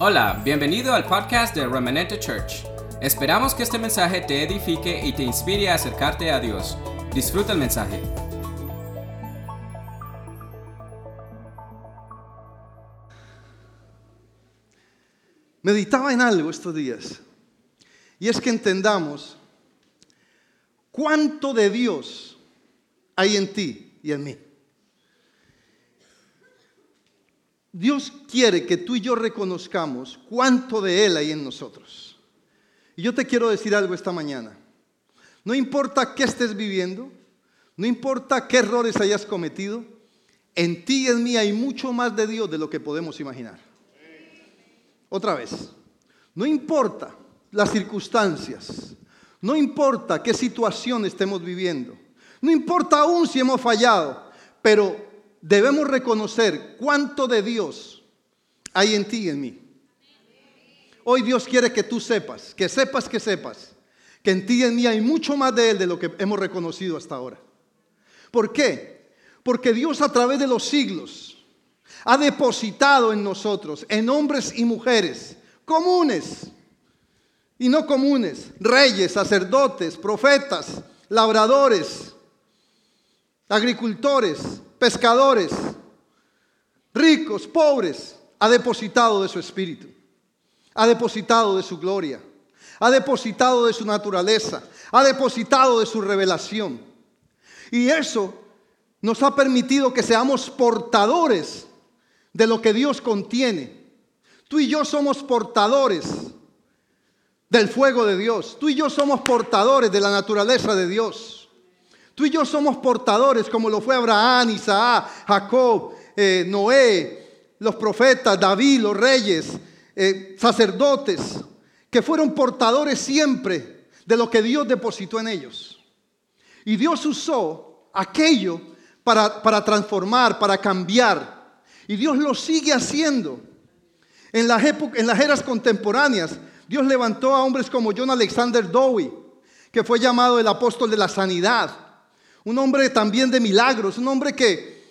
Hola, bienvenido al podcast de Remanente Church. Esperamos que este mensaje te edifique y te inspire a acercarte a Dios. Disfruta el mensaje. Meditaba en algo estos días. Y es que entendamos cuánto de Dios hay en ti y en mí. Dios quiere que tú y yo reconozcamos cuánto de Él hay en nosotros. Y yo te quiero decir algo esta mañana. No importa qué estés viviendo, no importa qué errores hayas cometido, en ti y en mí hay mucho más de Dios de lo que podemos imaginar. Otra vez, no importa las circunstancias, no importa qué situación estemos viviendo, no importa aún si hemos fallado, pero debemos reconocer cuánto de Dios hay en ti y en mí. Hoy Dios quiere que tú sepas, que sepas, que sepas, que en ti y en mí hay mucho más de Él de lo que hemos reconocido hasta ahora. ¿Por qué? Porque Dios a través de los siglos ha depositado en nosotros, en hombres y mujeres comunes y no comunes, reyes, sacerdotes, profetas, labradores, agricultores, pescadores, ricos, pobres, ha depositado de su espíritu, ha depositado de su gloria, ha depositado de su naturaleza, ha depositado de su revelación. Y eso nos ha permitido que seamos portadores de lo que Dios contiene. Tú y yo somos portadores del fuego de Dios. Tú y yo somos portadores de la naturaleza de Dios. Tú y yo somos portadores como lo fue Abraham, Isaac, Jacob, eh, Noé, los profetas, David, los reyes, eh, sacerdotes, que fueron portadores siempre de lo que Dios depositó en ellos. Y Dios usó aquello para, transformar, para cambiar. Y Dios lo sigue haciendo. En las, en las eras contemporáneas, Dios levantó a hombres como John Alexander Dowie, que fue llamado el apóstol de la sanidad. Un hombre también de milagros, un hombre que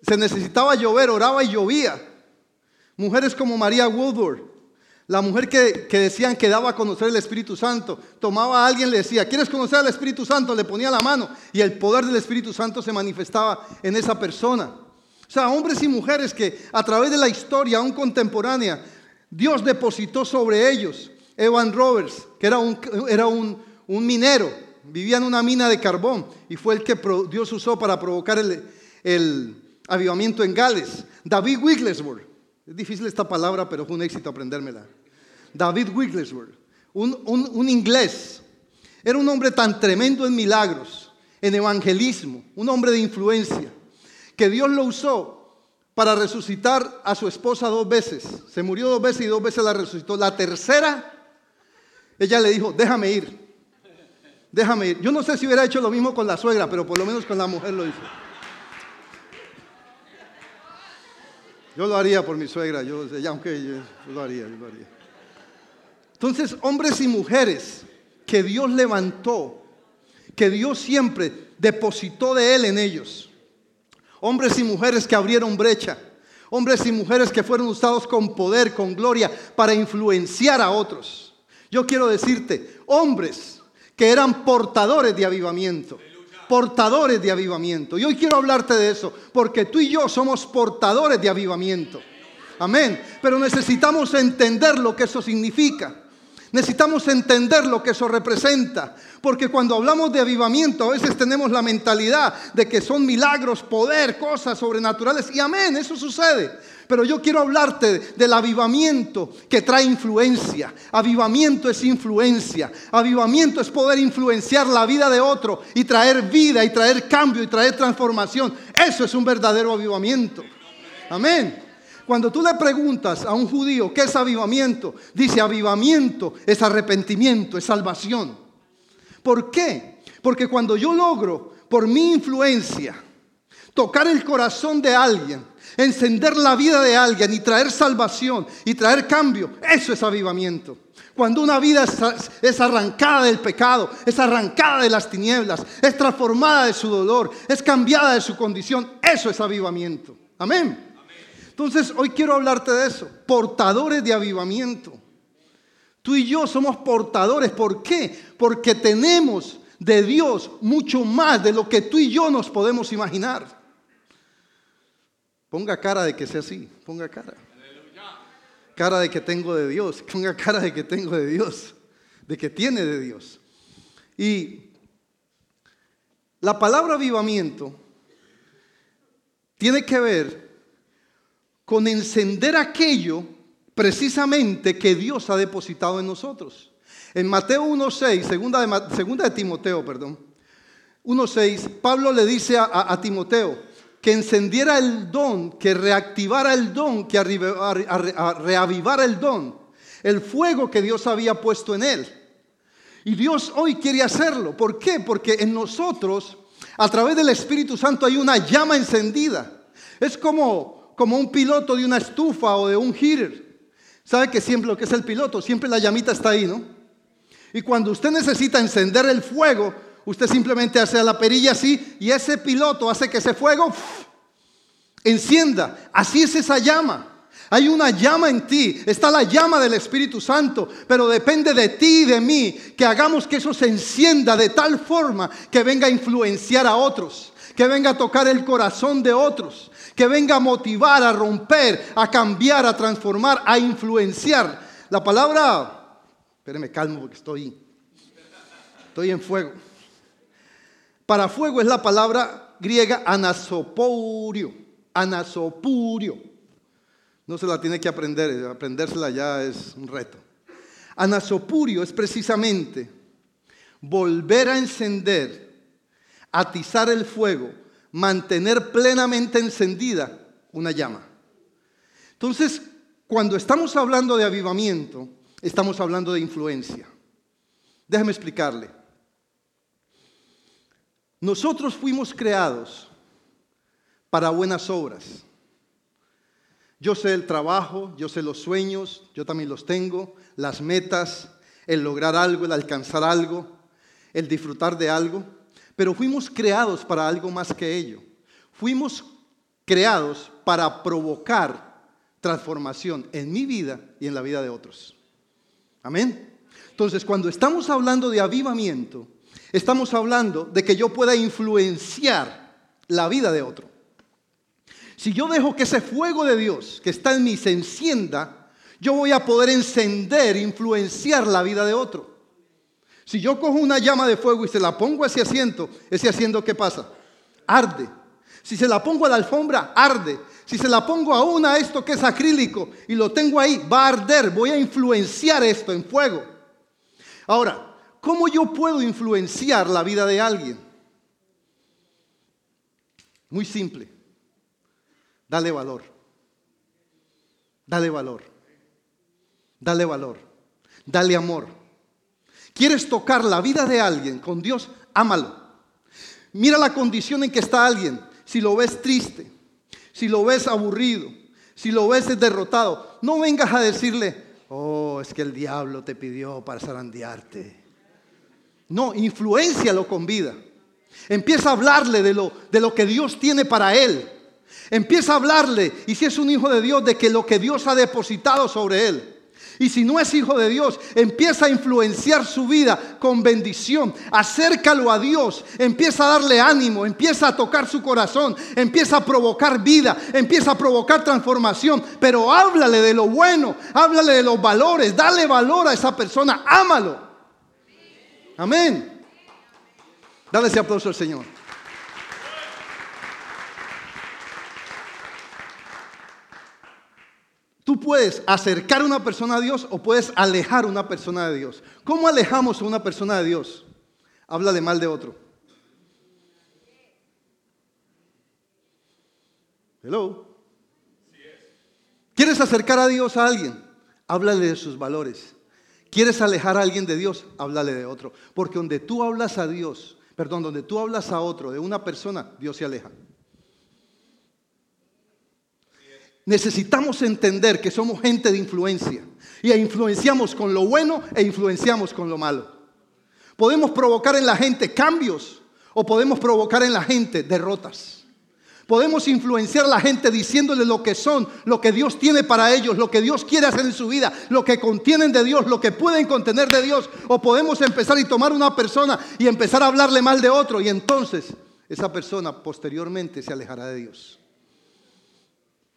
se necesitaba llover, oraba y llovía. Mujeres como María Woodward, la mujer que, que, decían que daba a conocer el Espíritu Santo. Tomaba a alguien, le decía, ¿quieres conocer al Espíritu Santo? Le ponía la mano y el poder del Espíritu Santo se manifestaba en esa persona. O sea, hombres y mujeres que a través de la historia, aún contemporánea, Dios depositó sobre ellos. Evan Roberts, que era un, era un, minero, vivía en una mina de carbón y fue el que Dios usó para provocar el, avivamiento en Gales. David Wigglesworth, es difícil esta palabra, pero fue un éxito aprendérmela. David Wigglesworth, un, un inglés, era un hombre tan tremendo en milagros, en evangelismo, un hombre de influencia, que Dios lo usó para resucitar a su esposa dos veces. Se murió dos veces y dos veces la resucitó. La tercera, ella le dijo, déjame ir. Déjame ir. Yo no sé si hubiera hecho lo mismo con la suegra, pero por lo menos con la mujer lo hizo. Yo lo haría por mi suegra, yo, aunque lo haría, lo haría. Entonces, hombres y mujeres que Dios levantó, que Dios siempre depositó de Él en ellos Hombres y mujeres que abrieron brecha. Hombres y mujeres que fueron usados con poder, con gloria, para influenciar a otros. Yo quiero decirte, hombres que eran portadores de avivamiento. Portadores de avivamiento. Y hoy quiero hablarte de eso, porque tú y yo somos portadores de avivamiento. Amén. Pero necesitamos entender lo que eso significa. Necesitamos entender lo que eso representa, porque cuando hablamos de avivamiento a veces tenemos la mentalidad de que son milagros, poder, cosas sobrenaturales, y amén, eso sucede. Pero yo quiero hablarte del avivamiento que trae influencia. Avivamiento es influencia. Avivamiento es poder influenciar la vida de otro y traer vida y traer cambio y traer transformación. Eso es un verdadero avivamiento. Amén. Cuando tú le preguntas a un judío qué es avivamiento, dice avivamiento es arrepentimiento, es salvación. ¿Por qué? Porque cuando yo logro, por mi influencia, tocar el corazón de alguien, encender la vida de alguien y traer salvación y traer cambio, eso es avivamiento. Cuando una vida es, arrancada del pecado, es arrancada de las tinieblas, es transformada de su dolor, es cambiada de su condición, eso es avivamiento. Amén. Entonces, hoy quiero hablarte de eso, portadores de avivamiento. Tú y yo somos portadores. ¿Por qué? Porque tenemos de Dios mucho más de lo que tú y yo nos podemos imaginar. Ponga cara de que sea así, ponga cara. Cara de que tengo de Dios, ponga cara de que tengo de Dios, de que tiene de Dios. Y la palabra avivamiento tiene que ver con encender aquello precisamente que Dios ha depositado en nosotros. En Mateo 1.6, segunda de, segunda de Timoteo, perdón, 1.6, Pablo le dice a, Timoteo que encendiera el don, que reactivara el don, que reavivara el don, el fuego que Dios había puesto en él. Y Dios hoy quiere hacerlo. ¿Por qué? Porque en nosotros, a través del Espíritu Santo, hay una llama encendida. Es como, como un piloto de una estufa o de un heater. ¿Sabe que siempre lo que es el piloto? Siempre la llamita está ahí, ¿no? Y cuando usted necesita encender el fuego, usted simplemente hace la perilla así y ese piloto hace que ese fuego encienda. Así es esa llama. Hay una llama en ti, está la llama del Espíritu Santo, pero depende de ti y de mí que hagamos que eso se encienda de tal forma que venga a influenciar a otros, que venga a tocar el corazón de otros, que venga a motivar, a romper, a cambiar, a transformar, a influenciar. La palabra Espéreme, calmo porque estoy, estoy en fuego. Para fuego es la palabra griega anasopurio. Anasopurio. No se la tiene que aprender, aprendérsela ya es un reto. Anasopurio es precisamente volver a encender, atizar el fuego, mantener plenamente encendida una llama. Entonces, cuando estamos hablando de avivamiento, estamos hablando de influencia. Déjame explicarle. Nosotros fuimos creados para buenas obras. Yo sé el trabajo, yo sé los sueños, yo también los tengo, las metas, el lograr algo, el alcanzar algo, el disfrutar de algo, pero fuimos creados para algo más que ello. Fuimos creados para provocar transformación en mi vida y en la vida de otros. Amén. Entonces, cuando estamos hablando de avivamiento, estamos hablando de que yo pueda influenciar la vida de otro. Si yo dejo que ese fuego de Dios que está en mí se encienda, yo voy a poder encender, influenciar la vida de otro. Si yo cojo una llama de fuego y se la pongo a ese asiento, ese asiento ¿qué pasa? Arde. Si se la pongo a la alfombra, arde. Si se la pongo a esto que es acrílico y lo tengo ahí, va a arder. Voy a influenciar esto en fuego. Ahora, ¿cómo yo puedo influenciar la vida de alguien? Muy simple. Dale valor. Dale valor. Dale valor. Dale amor. ¿Quieres tocar la vida de alguien con Dios? Ámalo. Mira la condición en que está alguien si lo ves triste, si lo ves aburrido, si lo ves derrotado, no vengas a decirle, oh, es que el diablo te pidió para zarandearte. No, influencialo con vida. Empieza a hablarle de lo, de lo que Dios tiene para él. Empieza a hablarle, y si es un hijo de Dios, de que lo que Dios ha depositado sobre él. Y si no es hijo de Dios, empieza a influenciar su vida con bendición. Acércalo a Dios, empieza a darle ánimo, empieza a tocar su corazón, empieza a provocar vida, empieza a provocar transformación. Pero háblale de lo bueno, háblale de los valores, dale valor a esa persona, ámalo. Amén. Dale ese aplauso al Señor. Tú puedes acercar a una persona a Dios o puedes alejar a una persona de Dios. ¿Cómo alejamos a una persona de Dios? Habla de mal de otro. Hello. ¿Quieres acercar a Dios a alguien? Háblale de sus valores. ¿Quieres alejar a alguien de Dios? Háblale de otro. Porque donde tú hablas a Dios, perdón, donde tú hablas a otro, de una persona, Dios se aleja. Necesitamos entender que somos gente de influencia y influenciamos con lo bueno e influenciamos con lo malo. Podemos provocar en la gente cambios o podemos provocar en la gente derrotas. Podemos influenciar a la gente diciéndole lo que son, lo que Dios tiene para ellos, lo que Dios quiere hacer en su vida, lo que contienen de Dios, lo que pueden contener de Dios. O podemos empezar y tomar una persona y empezar a hablarle mal de otro. Y entonces esa persona posteriormente se alejará de Dios.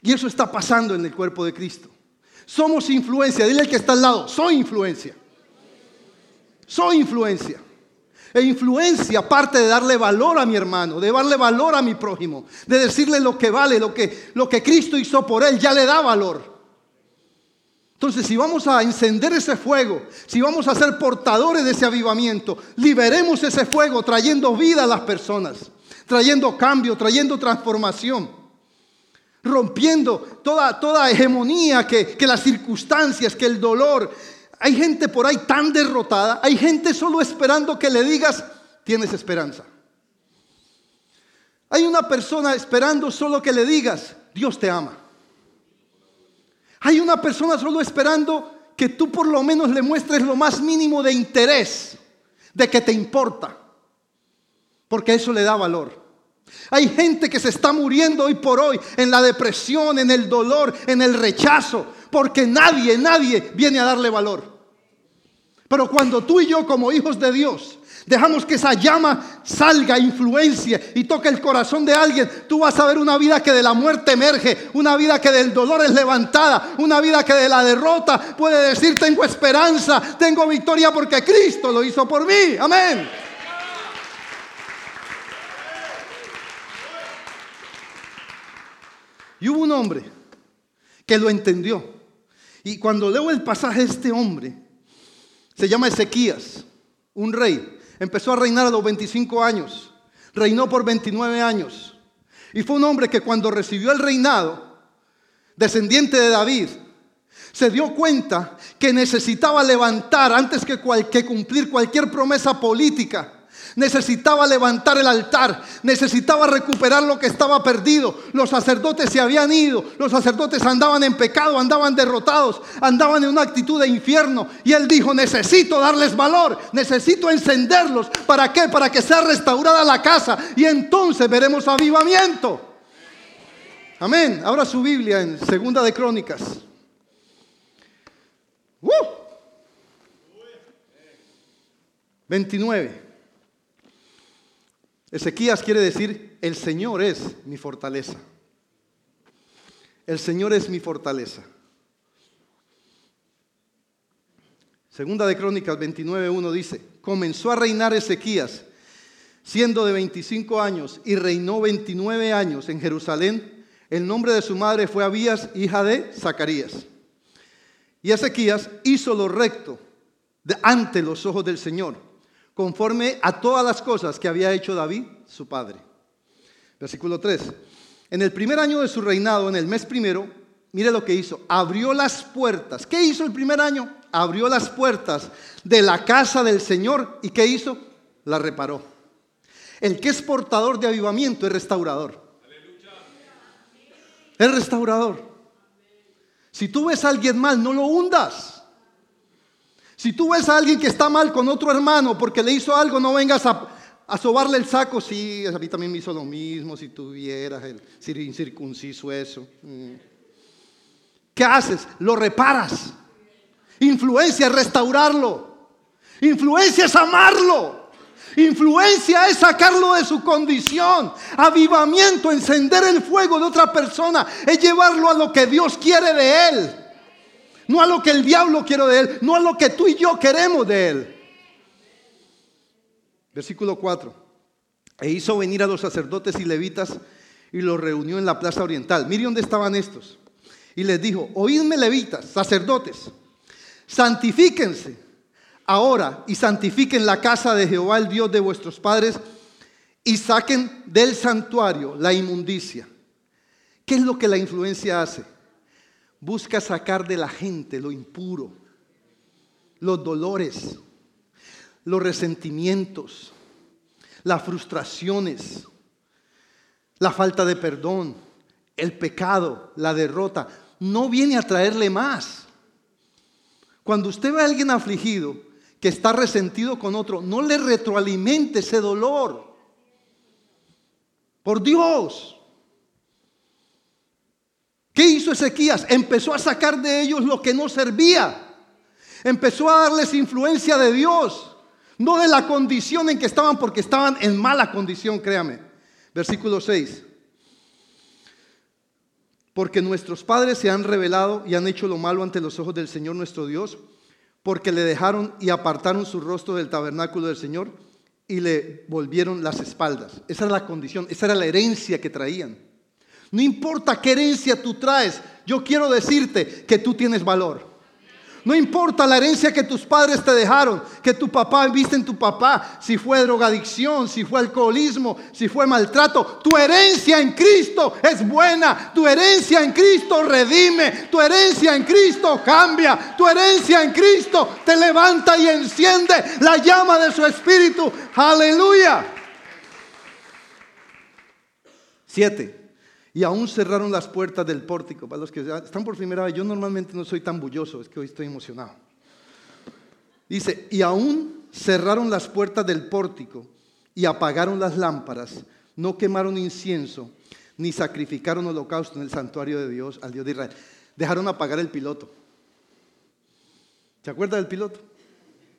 Y eso está pasando en el cuerpo de Cristo. Somos influencia. Dile al que está al lado, soy influencia. Soy influencia. E influencia parte de darle valor a mi hermano, de darle valor a mi prójimo, de decirle lo que vale, lo que, lo que Cristo hizo por él, ya le da valor. Entonces, si vamos a encender ese fuego, si vamos a ser portadores de ese avivamiento, liberemos ese fuego trayendo vida a las personas, trayendo cambio, trayendo transformación, rompiendo toda, toda hegemonía que, que las circunstancias, que el dolor, hay gente por ahí tan derrotada, hay gente solo esperando que le digas, tienes esperanza. Hay una persona esperando solo que le digas, Dios te ama. Hay una persona solo esperando que tú por lo menos le muestres lo más mínimo de interés, de que te importa, porque eso le da valor. Hay gente que se está muriendo hoy por hoy en la depresión, en el dolor, en el rechazo, porque nadie, nadie viene a darle valor. Pero cuando tú y yo como hijos de Dios dejamos que esa llama salga, influencia y toque el corazón de alguien, tú vas a ver una vida que de la muerte emerge, una vida que del dolor es levantada, una vida que de la derrota puede decir tengo esperanza, tengo victoria porque Cristo lo hizo por mí. Amén. Y hubo un hombre que lo entendió. Y cuando leo el pasaje este hombre, se llama Ezequías, un rey. Empezó a reinar a los 25 años. Reinó por 29 años. Y fue un hombre que cuando recibió el reinado, descendiente de David, se dio cuenta que necesitaba levantar, antes que, que cumplir cualquier promesa política, necesitaba levantar el altar, necesitaba recuperar lo que estaba perdido. Los sacerdotes se habían ido, los sacerdotes andaban en pecado, andaban derrotados, andaban en una actitud de infierno. Y él dijo, necesito darles valor, necesito encenderlos. ¿Para qué? Para que sea restaurada la casa y entonces veremos avivamiento. Amén. Ahora su Biblia en Segunda de Crónicas. ¡Uh! 29. Ezequías quiere decir, el Señor es mi fortaleza. El Señor es mi fortaleza. Segunda de Crónicas 29.1 dice, comenzó a reinar Ezequías siendo de 25 años y reinó 29 años en Jerusalén. El nombre de su madre fue Abías, hija de Zacarías. Y Ezequías hizo lo recto ante los ojos del Señor conforme a todas las cosas que había hecho David, su padre. Versículo 3. En el primer año de su reinado, en el mes primero, mire lo que hizo. Abrió las puertas. ¿Qué hizo el primer año? Abrió las puertas de la casa del Señor. ¿Y qué hizo? La reparó. El que es portador de avivamiento es restaurador. Es restaurador. Si tú ves a alguien mal, no lo hundas. Si tú ves a alguien que está mal con otro hermano porque le hizo algo, no vengas a, a sobarle el saco. Sí, a mí también me hizo lo mismo si tuvieras el incircunciso eso. Mm. ¿Qué haces? Lo reparas. Influencia es restaurarlo. Influencia es amarlo. Influencia es sacarlo de su condición. Avivamiento, encender el fuego de otra persona, es llevarlo a lo que Dios quiere de él no a lo que el diablo quiere de él, no a lo que tú y yo queremos de él. Versículo 4. E hizo venir a los sacerdotes y levitas y los reunió en la plaza oriental. Mire dónde estaban estos. Y les dijo, oídme levitas, sacerdotes, santifíquense ahora y santifiquen la casa de Jehová, el Dios de vuestros padres, y saquen del santuario la inmundicia. ¿Qué es lo que la influencia hace? Busca sacar de la gente lo impuro, los dolores, los resentimientos, las frustraciones, la falta de perdón, el pecado, la derrota. No viene a traerle más. Cuando usted ve a alguien afligido, que está resentido con otro, no le retroalimente ese dolor. Por Dios. ¿Qué hizo Ezequías? Empezó a sacar de ellos lo que no servía. Empezó a darles influencia de Dios, no de la condición en que estaban, porque estaban en mala condición, créame. Versículo 6. Porque nuestros padres se han revelado y han hecho lo malo ante los ojos del Señor nuestro Dios, porque le dejaron y apartaron su rostro del tabernáculo del Señor y le volvieron las espaldas. Esa era la condición, esa era la herencia que traían. No importa qué herencia tú traes, yo quiero decirte que tú tienes valor. No importa la herencia que tus padres te dejaron, que tu papá viste en tu papá, si fue drogadicción, si fue alcoholismo, si fue maltrato. Tu herencia en Cristo es buena. Tu herencia en Cristo redime. Tu herencia en Cristo cambia. Tu herencia en Cristo te levanta y enciende la llama de su espíritu. Aleluya. Siete. Y aún cerraron las puertas del pórtico. Para los que están por primera vez, yo normalmente no soy tan bulloso, es que hoy estoy emocionado. Dice, y aún cerraron las puertas del pórtico y apagaron las lámparas, no quemaron incienso, ni sacrificaron holocausto en el santuario de Dios, al Dios de Israel. Dejaron apagar el piloto. ¿Se acuerda del piloto?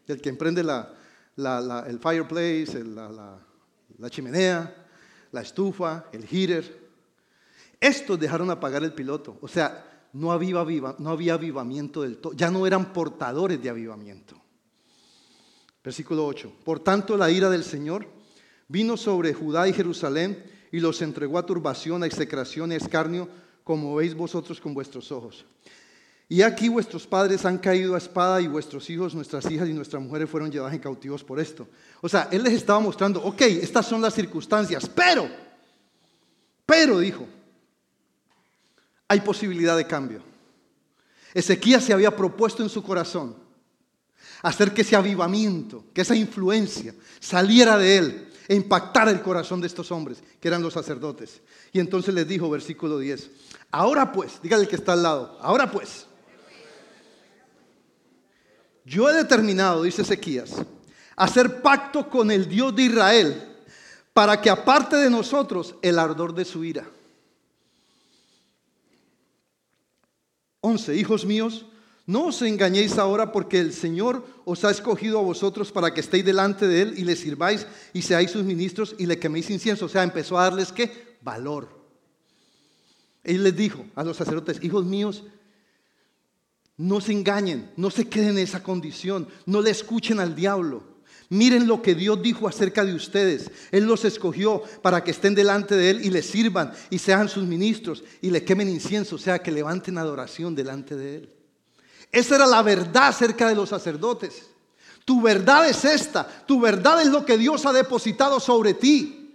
El que emprende el fireplace, la chimenea, la estufa, el heater. Estos dejaron apagar el piloto. O sea, no había, avivamiento del todo. Ya no eran portadores de avivamiento. Versículo 8. Por tanto, la ira del Señor vino sobre Judá y Jerusalén y los entregó a turbación, a execración a escarnio, como veis vosotros con vuestros ojos. Y aquí vuestros padres han caído a espada y vuestros hijos, nuestras hijas y nuestras mujeres fueron llevadas en cautivos por esto. O sea, él les estaba mostrando, ok, estas son las circunstancias, pero, pero dijo, hay posibilidad de cambio. Ezequías se había propuesto en su corazón hacer que ese avivamiento, que esa influencia saliera de él e impactara el corazón de estos hombres, que eran los sacerdotes. Y entonces les dijo, versículo 10, ahora pues, dígale que está al lado, ahora pues, yo he determinado, dice Ezequías, hacer pacto con el Dios de Israel para que aparte de nosotros el ardor de su ira. 11. Hijos míos, no os engañéis ahora porque el Señor os ha escogido a vosotros para que estéis delante de Él y le sirváis y seáis sus ministros y le queméis incienso. O sea, empezó a darles qué? Valor. Él les dijo a los sacerdotes, hijos míos, no se engañen, no se queden en esa condición, no le escuchen al diablo. Miren lo que Dios dijo acerca de ustedes. Él los escogió para que estén delante de Él y le sirvan y sean sus ministros y le quemen incienso, o sea, que levanten adoración delante de Él. Esa era la verdad acerca de los sacerdotes. Tu verdad es esta. Tu verdad es lo que Dios ha depositado sobre ti.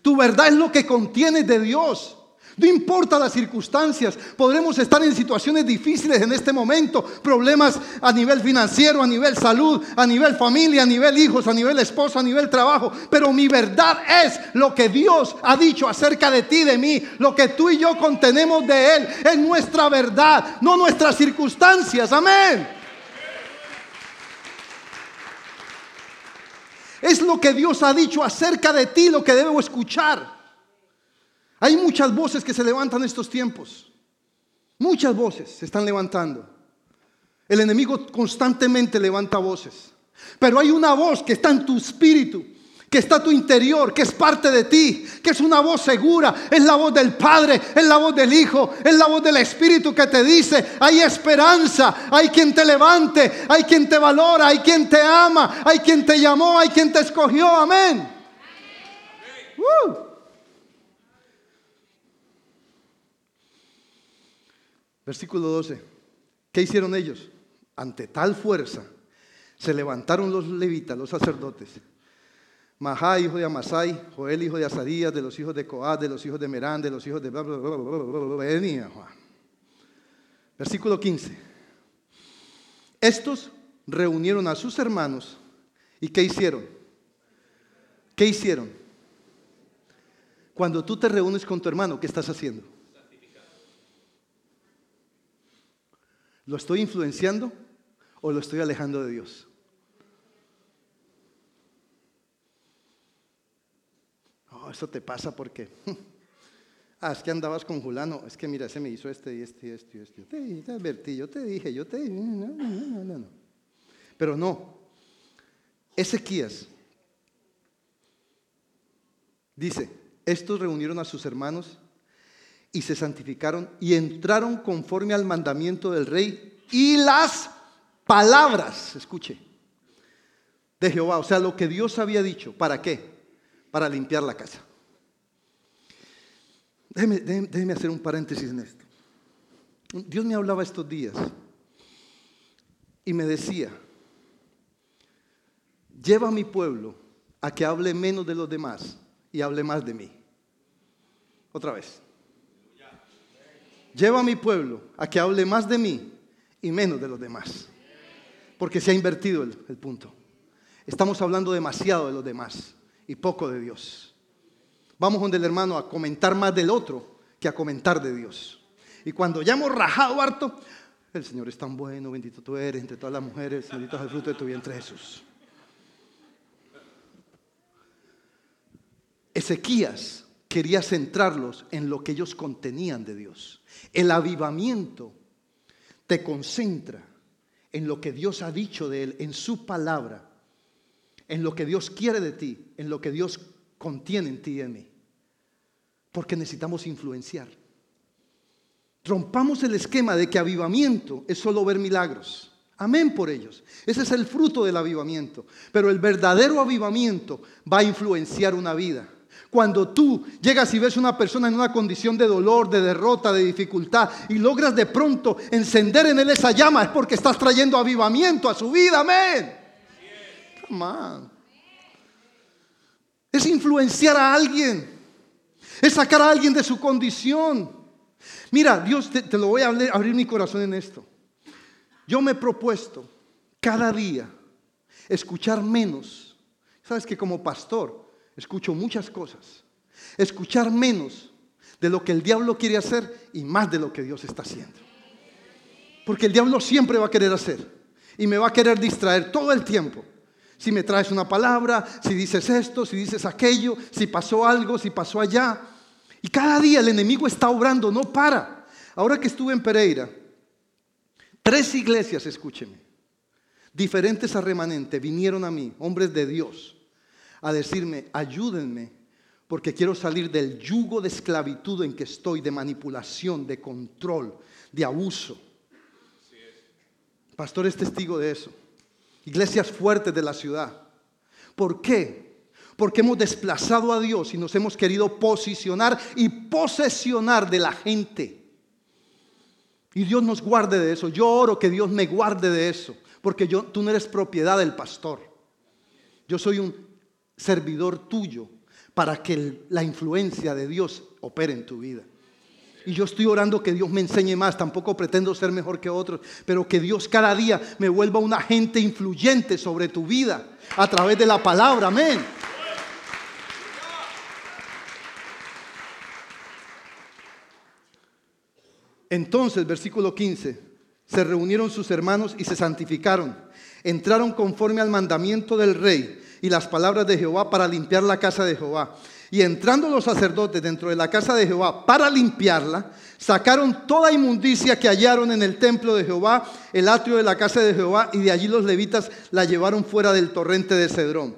Tu verdad es lo que contiene de Dios. No importa las circunstancias, podremos estar en situaciones difíciles en este momento, problemas a nivel financiero, a nivel salud, a nivel familia, a nivel hijos, a nivel esposo, a nivel trabajo, pero mi verdad es lo que Dios ha dicho acerca de ti, de mí, lo que tú y yo contenemos de Él, es nuestra verdad, no nuestras circunstancias, amén. Es lo que Dios ha dicho acerca de ti, lo que debo escuchar. Hay muchas voces que se levantan en estos tiempos. Muchas voces se están levantando. El enemigo constantemente levanta voces. Pero hay una voz que está en tu espíritu, que está en tu interior, que es parte de ti, que es una voz segura. Es la voz del Padre, es la voz del Hijo, es la voz del Espíritu que te dice, hay esperanza, hay quien te levante, hay quien te valora, hay quien te ama, hay quien te llamó, hay quien te escogió. Amén. Versículo 12. ¿Qué hicieron ellos? Ante tal fuerza se levantaron los levitas, los sacerdotes. Mahá, hijo de Amasai, Joel, hijo de Azarías, de los hijos de Coad, de los hijos de Merán, de los hijos de... Versículo 15. Estos reunieron a sus hermanos y ¿qué hicieron? ¿Qué hicieron? Cuando tú te reúnes con tu hermano, ¿qué estás haciendo? ¿Lo estoy influenciando o lo estoy alejando de Dios? Oh, eso te pasa porque Ah, es que andabas con Julano. Es que mira, ese me hizo este y este y este y este. Te, te advertí, yo te dije, yo te dije. No, no, no, no. Pero no. Ezequías dice, estos reunieron a sus hermanos y se santificaron y entraron conforme al mandamiento del rey y las palabras, escuche, de Jehová, o sea, lo que Dios había dicho. ¿Para qué? Para limpiar la casa. Déjeme, déjeme- déjeme hacer un paréntesis en esto. Dios me hablaba estos días y me decía, lleva a mi pueblo a que hable menos de los demás y hable más de mí. Otra vez. Lleva a mi pueblo a que hable más de mí y menos de los demás. Porque se ha invertido el, punto. Estamos hablando demasiado de los demás y poco de Dios. Vamos donde el hermano a comentar más del otro que a comentar de Dios. Y cuando ya hemos rajado harto, el Señor es tan bueno, bendito tú eres entre todas las mujeres, bendito es el fruto de tu vientre Jesús. Ezequías quería centrarlos en lo que ellos contenían de Dios. El avivamiento te concentra en lo que Dios ha dicho de Él, en su palabra, en lo que Dios quiere de ti, en lo que Dios contiene en ti y en mí. Porque necesitamos influenciar. Rompamos el esquema de que avivamiento es solo ver milagros. Amén por ellos. Ese es el fruto del avivamiento. Pero el verdadero avivamiento va a influenciar una vida. Cuando tú llegas y ves una persona en una condición de dolor, de derrota, de dificultad y logras de pronto encender en él esa llama, es porque estás trayendo avivamiento a su vida. Amén. Es influenciar a alguien. Es sacar a alguien de su condición. Mira, Dios, te, te lo voy a abrir, abrir mi corazón en esto. Yo me he propuesto cada día escuchar menos. Sabes que como pastor escucho muchas cosas. Escuchar menos de lo que el diablo quiere hacer y más de lo que Dios está haciendo. Porque el diablo siempre va a querer hacer y me va a querer distraer todo el tiempo. Si me traes una palabra, si dices esto, si dices aquello, si pasó algo, si pasó allá. Y cada día el enemigo está obrando, no para. Ahora que estuve en Pereira, tres iglesias, escúcheme, diferentes a remanente, vinieron a mí, hombres de Dios, a decirme, ayúdenme, porque quiero salir del yugo de esclavitud en que estoy, de manipulación, de control, de abuso. Pastor es testigo de eso. Iglesias fuertes de la ciudad. ¿Por qué? Porque hemos desplazado a Dios y nos hemos querido posicionar y posesionar de la gente. Y Dios nos guarde de eso. Yo oro que Dios me guarde de eso. Porque yo, tú no eres propiedad del pastor. Yo soy un servidor tuyo para que la influencia de Dios opere en tu vida. Y yo estoy orando que Dios me enseñe más. Tampoco pretendo ser mejor que otros, pero que Dios cada día me vuelva un agente influyente sobre tu vida a través de la palabra. Amén. Entonces, versículo 15, se reunieron sus hermanos y se santificaron. Entraron conforme al mandamiento del rey y las palabras de Jehová para limpiar la casa de Jehová. Y entrando los sacerdotes dentro de la casa de Jehová para limpiarla, sacaron toda inmundicia que hallaron en el templo de Jehová, el atrio de la casa de Jehová, y de allí los levitas la llevaron fuera del torrente de Cedrón.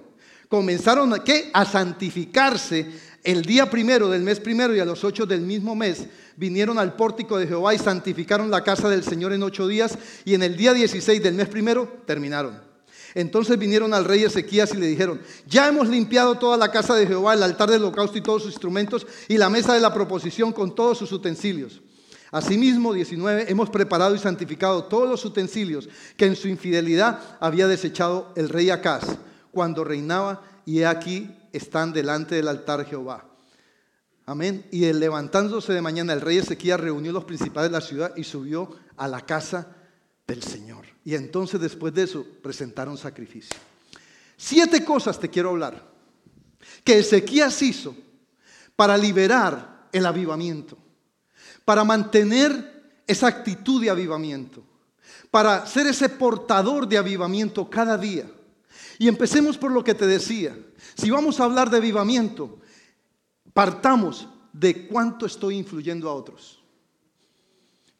Comenzaron a, ¿qué? a santificarse el día primero del mes primero y a los ocho del mismo mes vinieron al pórtico de Jehová y santificaron la casa del Señor en ocho días y en el día 16 del mes primero terminaron. Entonces vinieron al rey Ezequías y le dijeron, ya hemos limpiado toda la casa de Jehová, el altar del holocausto y todos sus instrumentos y la mesa de la proposición con todos sus utensilios. Asimismo, 19, hemos preparado y santificado todos los utensilios que en su infidelidad había desechado el rey Acaz cuando reinaba y he aquí están delante del altar Jehová. Amén. Y levantándose de mañana el rey Ezequías reunió los principales de la ciudad y subió a la casa del Señor. Y entonces después de eso presentaron sacrificio. Siete cosas te quiero hablar que Ezequías hizo para liberar el avivamiento, para mantener esa actitud de avivamiento, para ser ese portador de avivamiento cada día. Y empecemos por lo que te decía. Si vamos a hablar de avivamiento, partamos de cuánto estoy influyendo a otros.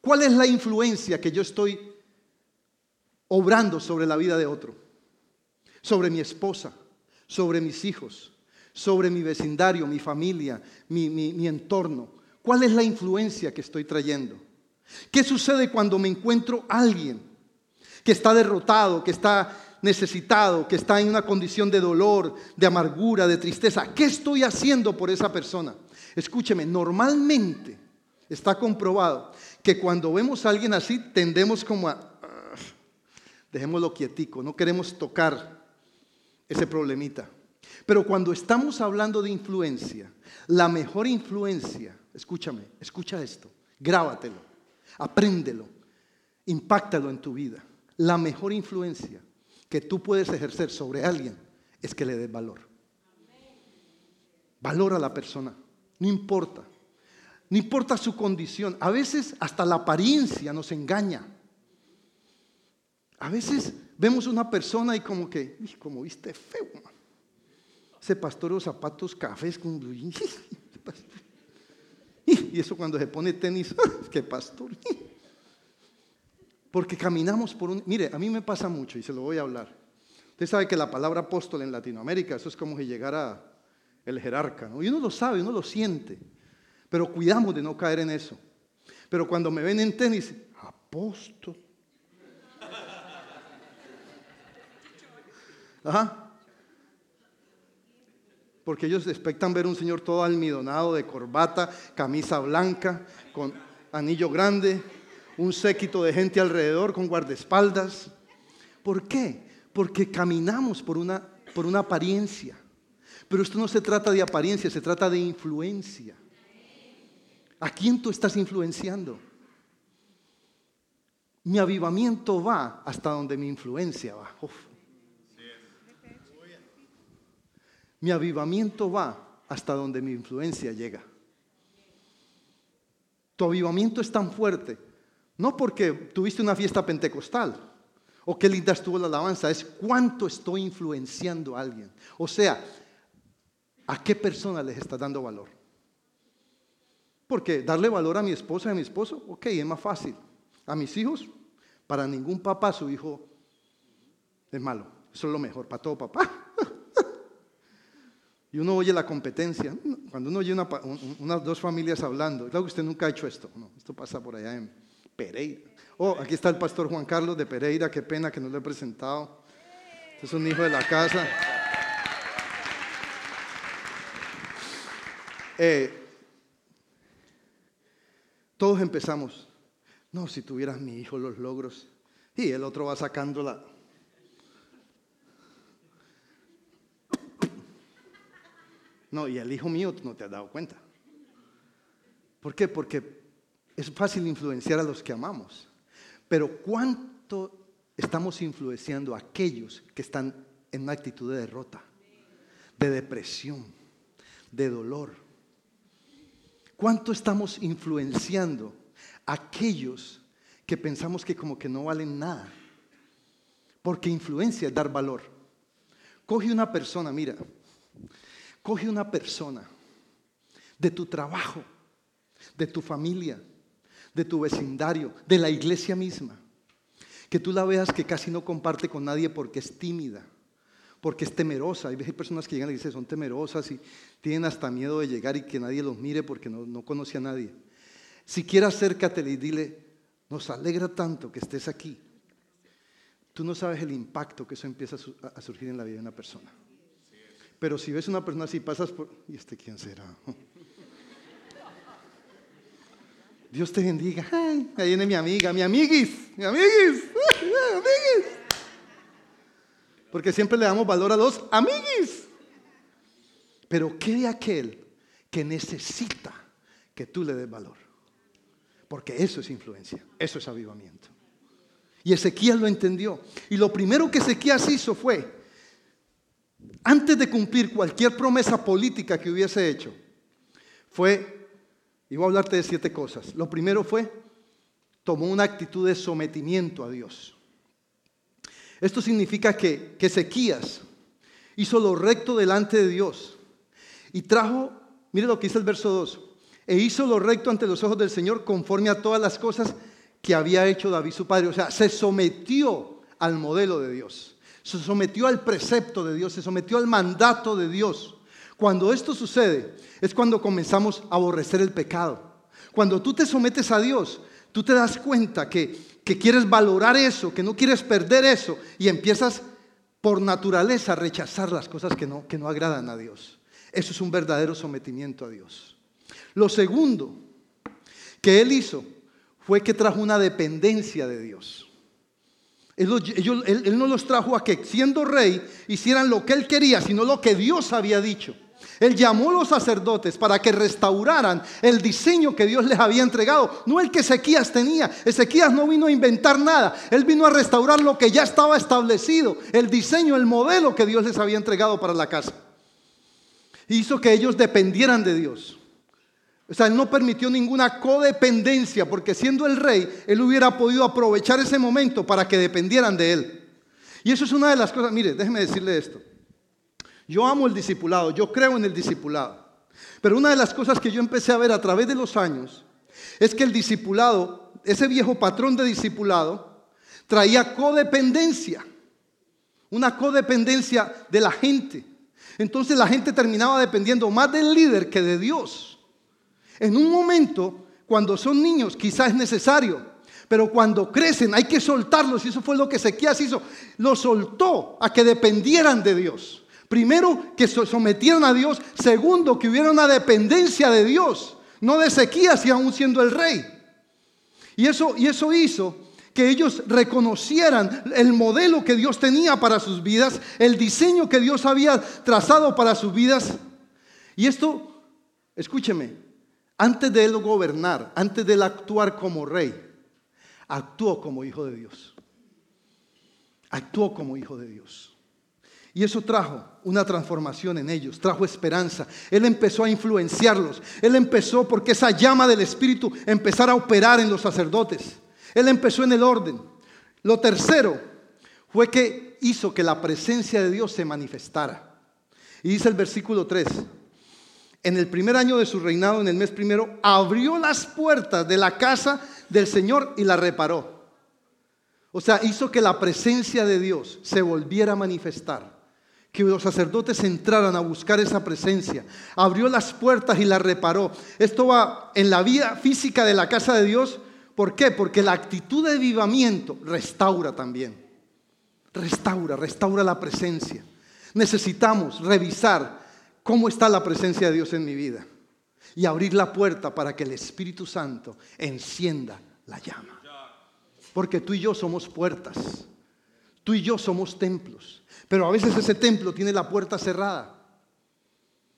¿Cuál es la influencia que yo estoy obrando sobre la vida de otro? Sobre mi esposa, sobre mis hijos, sobre mi vecindario, mi familia, mi, entorno. ¿Cuál es la influencia que estoy trayendo? ¿Qué sucede cuando me encuentro alguien que está derrotado, que está necesitado, que está en una condición de dolor, de amargura, de tristeza? ¿Qué estoy haciendo por esa persona? Escúcheme, normalmente está comprobado que cuando vemos a alguien así tendemos como a, dejémoslo quietico, no queremos tocar ese problemita. Pero cuando estamos hablando de influencia, la mejor influencia, escúchame, escucha esto, grábatelo, apréndelo, impactalo en tu vida. La mejor influencia que tú puedes ejercer sobre alguien es que le des valor. Valora a la persona, no importa. No importa su condición. A veces hasta la apariencia nos engaña. A veces vemos una persona y como que, como viste feo. Ese pastor los zapatos cafés con... Y eso cuando se pone tenis, qué pastor. Porque caminamos por un... Mire, a mí me pasa mucho y se lo voy a hablar. Usted sabe que la palabra apóstol en Latinoamérica, eso es como si llegara el jerarca, ¿no? Y uno lo sabe, uno lo siente. Pero cuidamos de no caer en eso. Pero cuando me ven en tenis, apóstol. Ajá porque ellos expectan ver un señor todo almidonado de corbata, camisa blanca, con anillo grande, un séquito de gente alrededor con guardaespaldas. ¿Por qué? Porque caminamos por una, por una apariencia. Pero esto no se trata de apariencia, se trata de influencia. ¿A quién tú estás influenciando? Mi avivamiento va hasta donde mi influencia va. Mi avivamiento va hasta donde mi influencia llega. Tu avivamiento es tan fuerte, no porque tuviste una fiesta pentecostal o qué linda estuvo la alabanza, es cuánto estoy influenciando a alguien. O sea, ¿a qué persona les está dando valor? Porque darle valor a mi esposa y a mi esposo, ok, es más fácil. A mis hijos, para ningún papá su hijo es malo. Eso es lo mejor, para todo papá. Y uno oye la competencia. Cuando uno oye unas dos familias hablando, claro que usted nunca ha hecho esto. Esto pasa por allá en Pereira. Oh, aquí está el pastor Juan Carlos de Pereira. Qué pena que no lo he presentado. Este es un hijo de la casa. Eh, todos empezamos. No, si tuvieras mi hijo los logros. Y el otro va sacando la, No, y el hijo mío no te has dado cuenta. ¿Por qué? Porque es fácil influenciar a los que amamos. Pero ¿cuánto estamos influenciando a aquellos que están en una actitud de derrota, de depresión, de dolor? ¿Cuánto estamos influenciando a aquellos que pensamos que como que no valen nada? Porque influencia es dar valor. Coge una persona, mira, Coge una persona de tu trabajo, de tu familia, de tu vecindario, de la iglesia misma, que tú la veas que casi no comparte con nadie porque es tímida, porque es temerosa. Hay personas que llegan y dicen son temerosas y tienen hasta miedo de llegar y que nadie los mire porque no, no conoce a nadie. Si quieres acércate y dile, nos alegra tanto que estés aquí. Tú no sabes el impacto que eso empieza a surgir en la vida de una persona. Pero si ves una persona así, pasas por... ¿Y este quién será? Dios te bendiga. ahí viene mi amiga, mi amiguis, mi amiguis, amiguis. Porque siempre le damos valor a los amiguis. Pero ¿qué de aquel que necesita que tú le des valor? Porque eso es influencia, eso es avivamiento. Y Ezequiel lo entendió. Y lo primero que Ezequiel hizo fue antes de cumplir cualquier promesa política que hubiese hecho, fue, y voy a hablarte de siete cosas. Lo primero fue, tomó una actitud de sometimiento a Dios. Esto significa que, que Ezequías hizo lo recto delante de Dios y trajo, mire lo que dice el verso 2, e hizo lo recto ante los ojos del Señor conforme a todas las cosas que había hecho David su padre. O sea, se sometió al modelo de Dios, se sometió al precepto de Dios, se sometió al mandato de Dios. Cuando esto sucede es cuando comenzamos a aborrecer el pecado. Cuando tú te sometes a Dios, tú te das cuenta que, que quieres valorar eso, que no quieres perder eso y empiezas por naturaleza a rechazar las cosas que no, que no agradan a Dios. Eso es un verdadero sometimiento a Dios. Lo segundo que él hizo fue que trajo una dependencia de Dios. Él, no los trajo a que siendo rey hicieran lo que él quería, sino lo que Dios había dicho. Él llamó a los sacerdotes para que restauraran el diseño que Dios les había entregado, no el que Ezequías tenía. Ezequías no vino a inventar nada, él vino a restaurar lo que ya estaba establecido, el diseño, el modelo que Dios les había entregado para la casa. Hizo que ellos dependieran de Dios. O sea, él no permitió ninguna codependencia, porque siendo el rey, él hubiera podido aprovechar ese momento para que dependieran de él. Y eso es una de las cosas, mire, déjeme decirle esto. Yo amo el discipulado, yo creo en el discipulado. Pero una de las cosas que yo empecé a ver a través de los años es que el discipulado, ese viejo patrón de discipulado, traía codependencia. Una codependencia de la gente. Entonces la gente terminaba dependiendo más del líder que de Dios. En un momento, cuando son niños, quizás es necesario, pero cuando crecen hay que soltarlos y eso fue lo que Ezequías hizo. Los soltó a que dependieran de Dios. Primero, que se sometieran a Dios. Segundo, que hubiera una dependencia de Dios, no de Ezequías y aún siendo el rey. Y eso, y eso hizo que ellos reconocieran el modelo que Dios tenía para sus vidas, el diseño que Dios había trazado para sus vidas. Y esto, escúcheme, antes de él gobernar, antes de él actuar como rey, actuó como hijo de Dios. Actuó como hijo de Dios. Y eso trajo una transformación en ellos, trajo esperanza. Él empezó a influenciarlos. Él empezó porque esa llama del Espíritu empezara a operar en los sacerdotes. Él empezó en el orden. Lo tercero fue que hizo que la presencia de Dios se manifestara. Y dice el versículo 3, en el primer año de su reinado, en el mes primero, abrió las puertas de la casa del Señor y la reparó. O sea, hizo que la presencia de Dios se volviera a manifestar. Que los sacerdotes entraran a buscar esa presencia. Abrió las puertas y la reparó. Esto va en la vida física de la casa de Dios. ¿Por qué? Porque la actitud de vivamiento restaura también. Restaura, restaura la presencia. Necesitamos revisar cómo está la presencia de Dios en mi vida y abrir la puerta para que el Espíritu Santo encienda la llama. Porque tú y yo somos puertas, tú y yo somos templos, pero a veces ese templo tiene la puerta cerrada.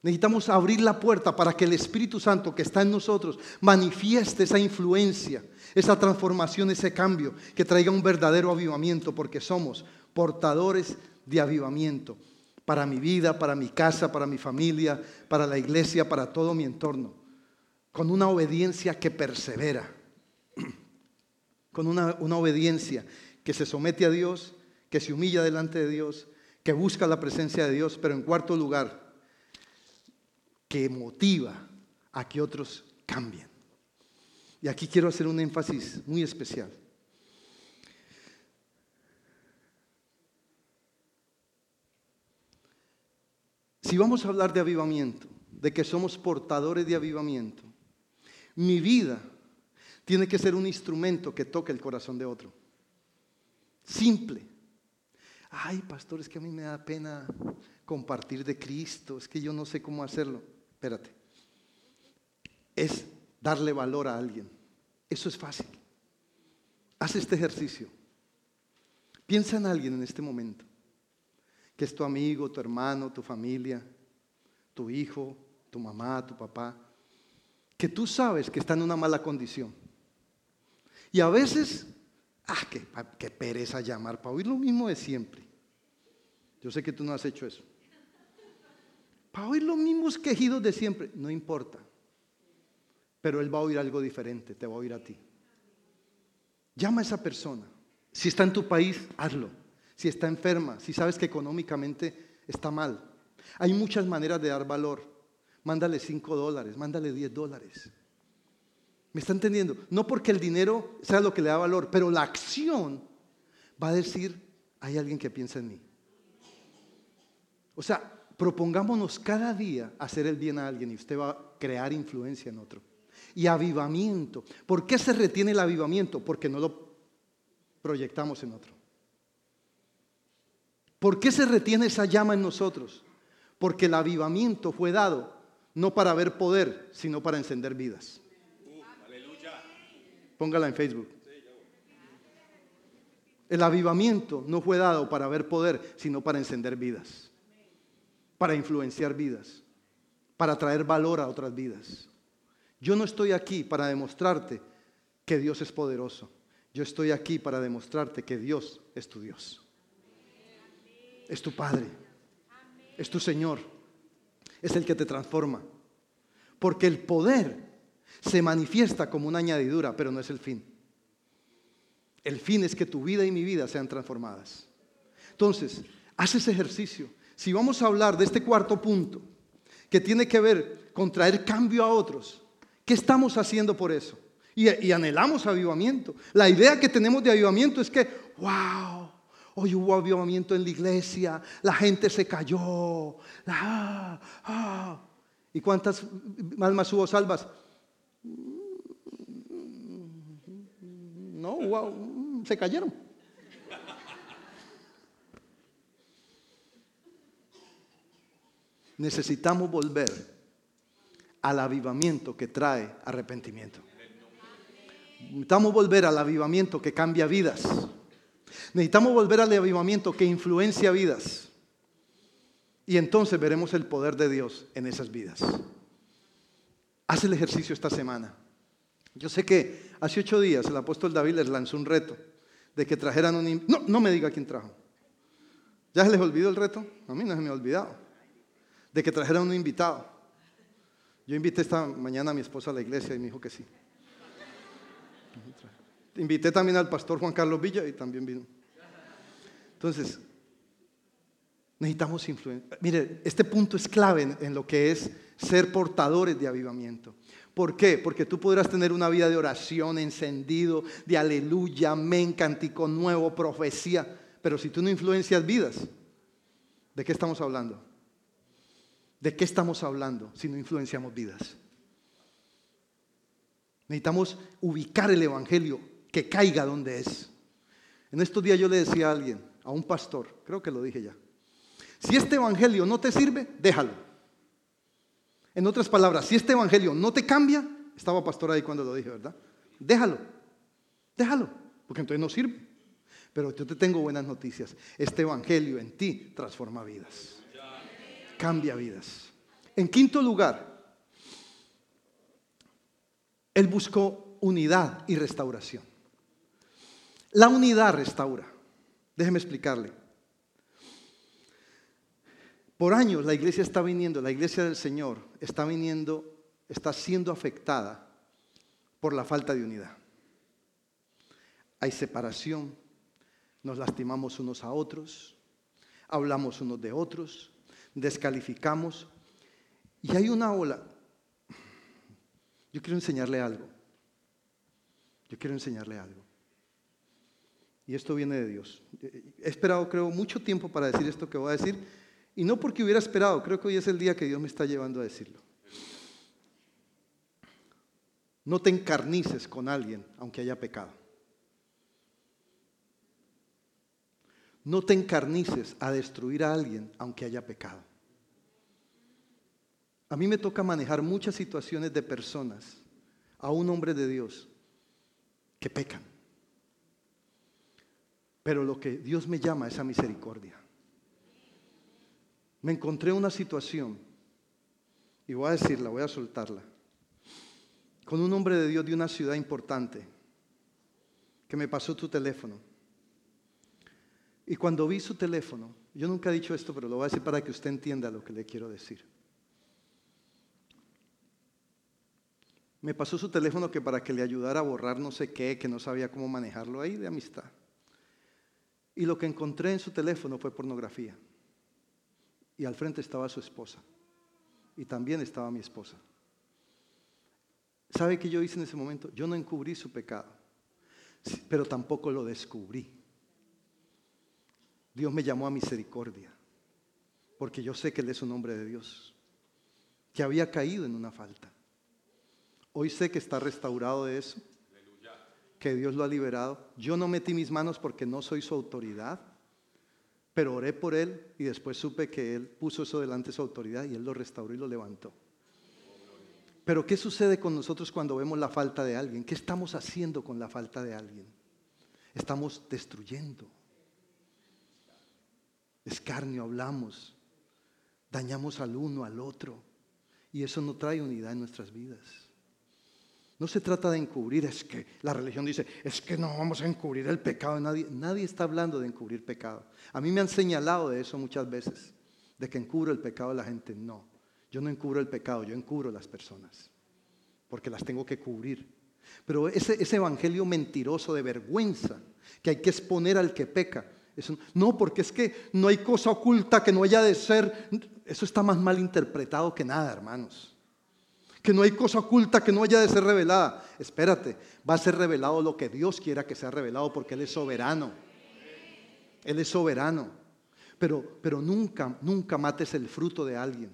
Necesitamos abrir la puerta para que el Espíritu Santo que está en nosotros manifieste esa influencia, esa transformación, ese cambio, que traiga un verdadero avivamiento, porque somos portadores de avivamiento para mi vida, para mi casa, para mi familia, para la iglesia, para todo mi entorno, con una obediencia que persevera, con una, obediencia que se somete a Dios, que se humilla delante de Dios, que busca la presencia de Dios, pero en cuarto lugar, que motiva a que otros cambien. Y aquí quiero hacer un énfasis muy especial. Si vamos a hablar de avivamiento, de que somos portadores de avivamiento, mi vida tiene que ser un instrumento que toque el corazón de otro. Simple. Ay, pastor, es que a mí me da pena compartir de Cristo, es que yo no sé cómo hacerlo. Espérate. Es darle valor a alguien. Eso es fácil. Haz este ejercicio. Piensa en alguien en este momento que es tu amigo, tu hermano, tu familia, tu hijo, tu mamá, tu papá, que tú sabes que está en una mala condición. Y a veces, ah, qué, pereza llamar para oír lo mismo de siempre. Yo sé que tú no has hecho eso. Para oír los mismos quejidos de siempre, no importa. Pero él va a oír algo diferente, te va a oír a ti. Llama a esa persona. Si está en tu país, hazlo si está enferma, si sabes que económicamente está mal. Hay muchas maneras de dar valor. mándale 5 dólares, mándale 10 dólares. ¿Me está entendiendo? No porque el dinero sea lo que le da valor, pero la acción va a decir, hay alguien que piensa en mí. O sea, propongámonos cada día hacer el bien a alguien y usted va a crear influencia en otro. Y avivamiento. ¿Por qué se retiene el avivamiento? Porque no lo proyectamos en otro. ¿Por qué se retiene esa llama en nosotros? Porque el avivamiento fue dado no para ver poder, sino para encender vidas. Póngala en Facebook. El avivamiento no fue dado para ver poder, sino para encender vidas, para influenciar vidas, para traer valor a otras vidas. Yo no estoy aquí para demostrarte que Dios es poderoso. Yo estoy aquí para demostrarte que Dios es tu Dios. Es tu Padre. Es tu Señor. Es el que te transforma. Porque el poder se manifiesta como una añadidura, pero no es el fin. El fin es que tu vida y mi vida sean transformadas. Entonces, haz ese ejercicio. Si vamos a hablar de este cuarto punto, que tiene que ver con traer cambio a otros, ¿qué estamos haciendo por eso? Y, anhelamos avivamiento. La idea que tenemos de avivamiento es que, wow, hoy hubo avivamiento en la iglesia, la gente se cayó. Ah, ah. ¿Y cuántas almas hubo salvas? No, wow, se cayeron. Necesitamos volver al avivamiento que trae arrepentimiento. Necesitamos volver al avivamiento que cambia vidas. Necesitamos volver al avivamiento que influencia vidas. Y entonces veremos el poder de Dios en esas vidas. Haz el ejercicio esta semana. Yo sé que hace ocho días el apóstol David les lanzó un reto de que trajeran un... No, no me diga quién trajo. ¿Ya se les olvidó el reto? A mí no se me ha olvidado. De que trajeran un invitado. Yo invité esta mañana a mi esposa a la iglesia y me dijo que sí. Invité también al pastor Juan Carlos Villa y también vino. Entonces, necesitamos influencia. Mire, este punto es clave en, lo que es ser portadores de avivamiento. ¿Por qué? Porque tú podrás tener una vida de oración, encendido, de aleluya, amén, cántico nuevo, profecía. Pero si tú no influencias vidas, ¿de qué estamos hablando? ¿De qué estamos hablando si no influenciamos vidas? Necesitamos ubicar el Evangelio, que caiga donde es. En estos días yo le decía a alguien, a un pastor, creo que lo dije ya, si este Evangelio no te sirve, déjalo. En otras palabras, si este Evangelio no te cambia, estaba pastor ahí cuando lo dije, ¿verdad? Déjalo, déjalo, porque entonces no sirve. Pero yo te tengo buenas noticias. Este Evangelio en ti transforma vidas, cambia vidas. En quinto lugar, él buscó unidad y restauración. La unidad restaura. Déjeme explicarle. Por años la iglesia está viniendo, la iglesia del Señor está viniendo, está siendo afectada por la falta de unidad. Hay separación, nos lastimamos unos a otros, hablamos unos de otros, descalificamos y hay una ola. Yo quiero enseñarle algo. Yo quiero enseñarle algo. Y esto viene de Dios. He esperado, creo, mucho tiempo para decir esto que voy a decir. Y no porque hubiera esperado, creo que hoy es el día que Dios me está llevando a decirlo. No te encarnices con alguien aunque haya pecado. No te encarnices a destruir a alguien aunque haya pecado. A mí me toca manejar muchas situaciones de personas, a un hombre de Dios, que pecan. Pero lo que Dios me llama es a misericordia. Me encontré una situación, y voy a decirla, voy a soltarla, con un hombre de Dios de una ciudad importante, que me pasó tu teléfono. Y cuando vi su teléfono, yo nunca he dicho esto, pero lo voy a decir para que usted entienda lo que le quiero decir. Me pasó su teléfono que para que le ayudara a borrar no sé qué, que no sabía cómo manejarlo ahí de amistad. Y lo que encontré en su teléfono fue pornografía. Y al frente estaba su esposa, y también estaba mi esposa. ¿Sabe qué yo hice en ese momento? Yo no encubrí su pecado, pero tampoco lo descubrí. Dios me llamó a misericordia, porque yo sé que Él es un hombre de Dios, que había caído en una falta. Hoy sé que está restaurado de eso, que Dios lo ha liberado. Yo no metí mis manos porque no soy su autoridad, pero oré por él y después supe que él puso eso delante de su autoridad y él lo restauró y lo levantó. Pero ¿qué sucede con nosotros cuando vemos la falta de alguien? ¿Qué estamos haciendo con la falta de alguien? Estamos destruyendo. Escarnio, hablamos, dañamos al uno, al otro. Y eso no trae unidad en nuestras vidas. No se trata de encubrir, es que la religión dice, es que no vamos a encubrir el pecado nadie. Nadie está hablando de encubrir pecado. A mí me han señalado de eso muchas veces, de que encubro el pecado de la gente. No, yo no encubro el pecado, yo encubro las personas, porque las tengo que cubrir. Pero ese, ese evangelio mentiroso de vergüenza que hay que exponer al que peca, no, porque es que no hay cosa oculta que no haya de ser, eso está más mal interpretado que nada, hermanos que no hay cosa oculta que no haya de ser revelada. Espérate, va a ser revelado lo que Dios quiera que sea revelado porque Él es soberano. Él es soberano. Pero, pero nunca, nunca mates el fruto de alguien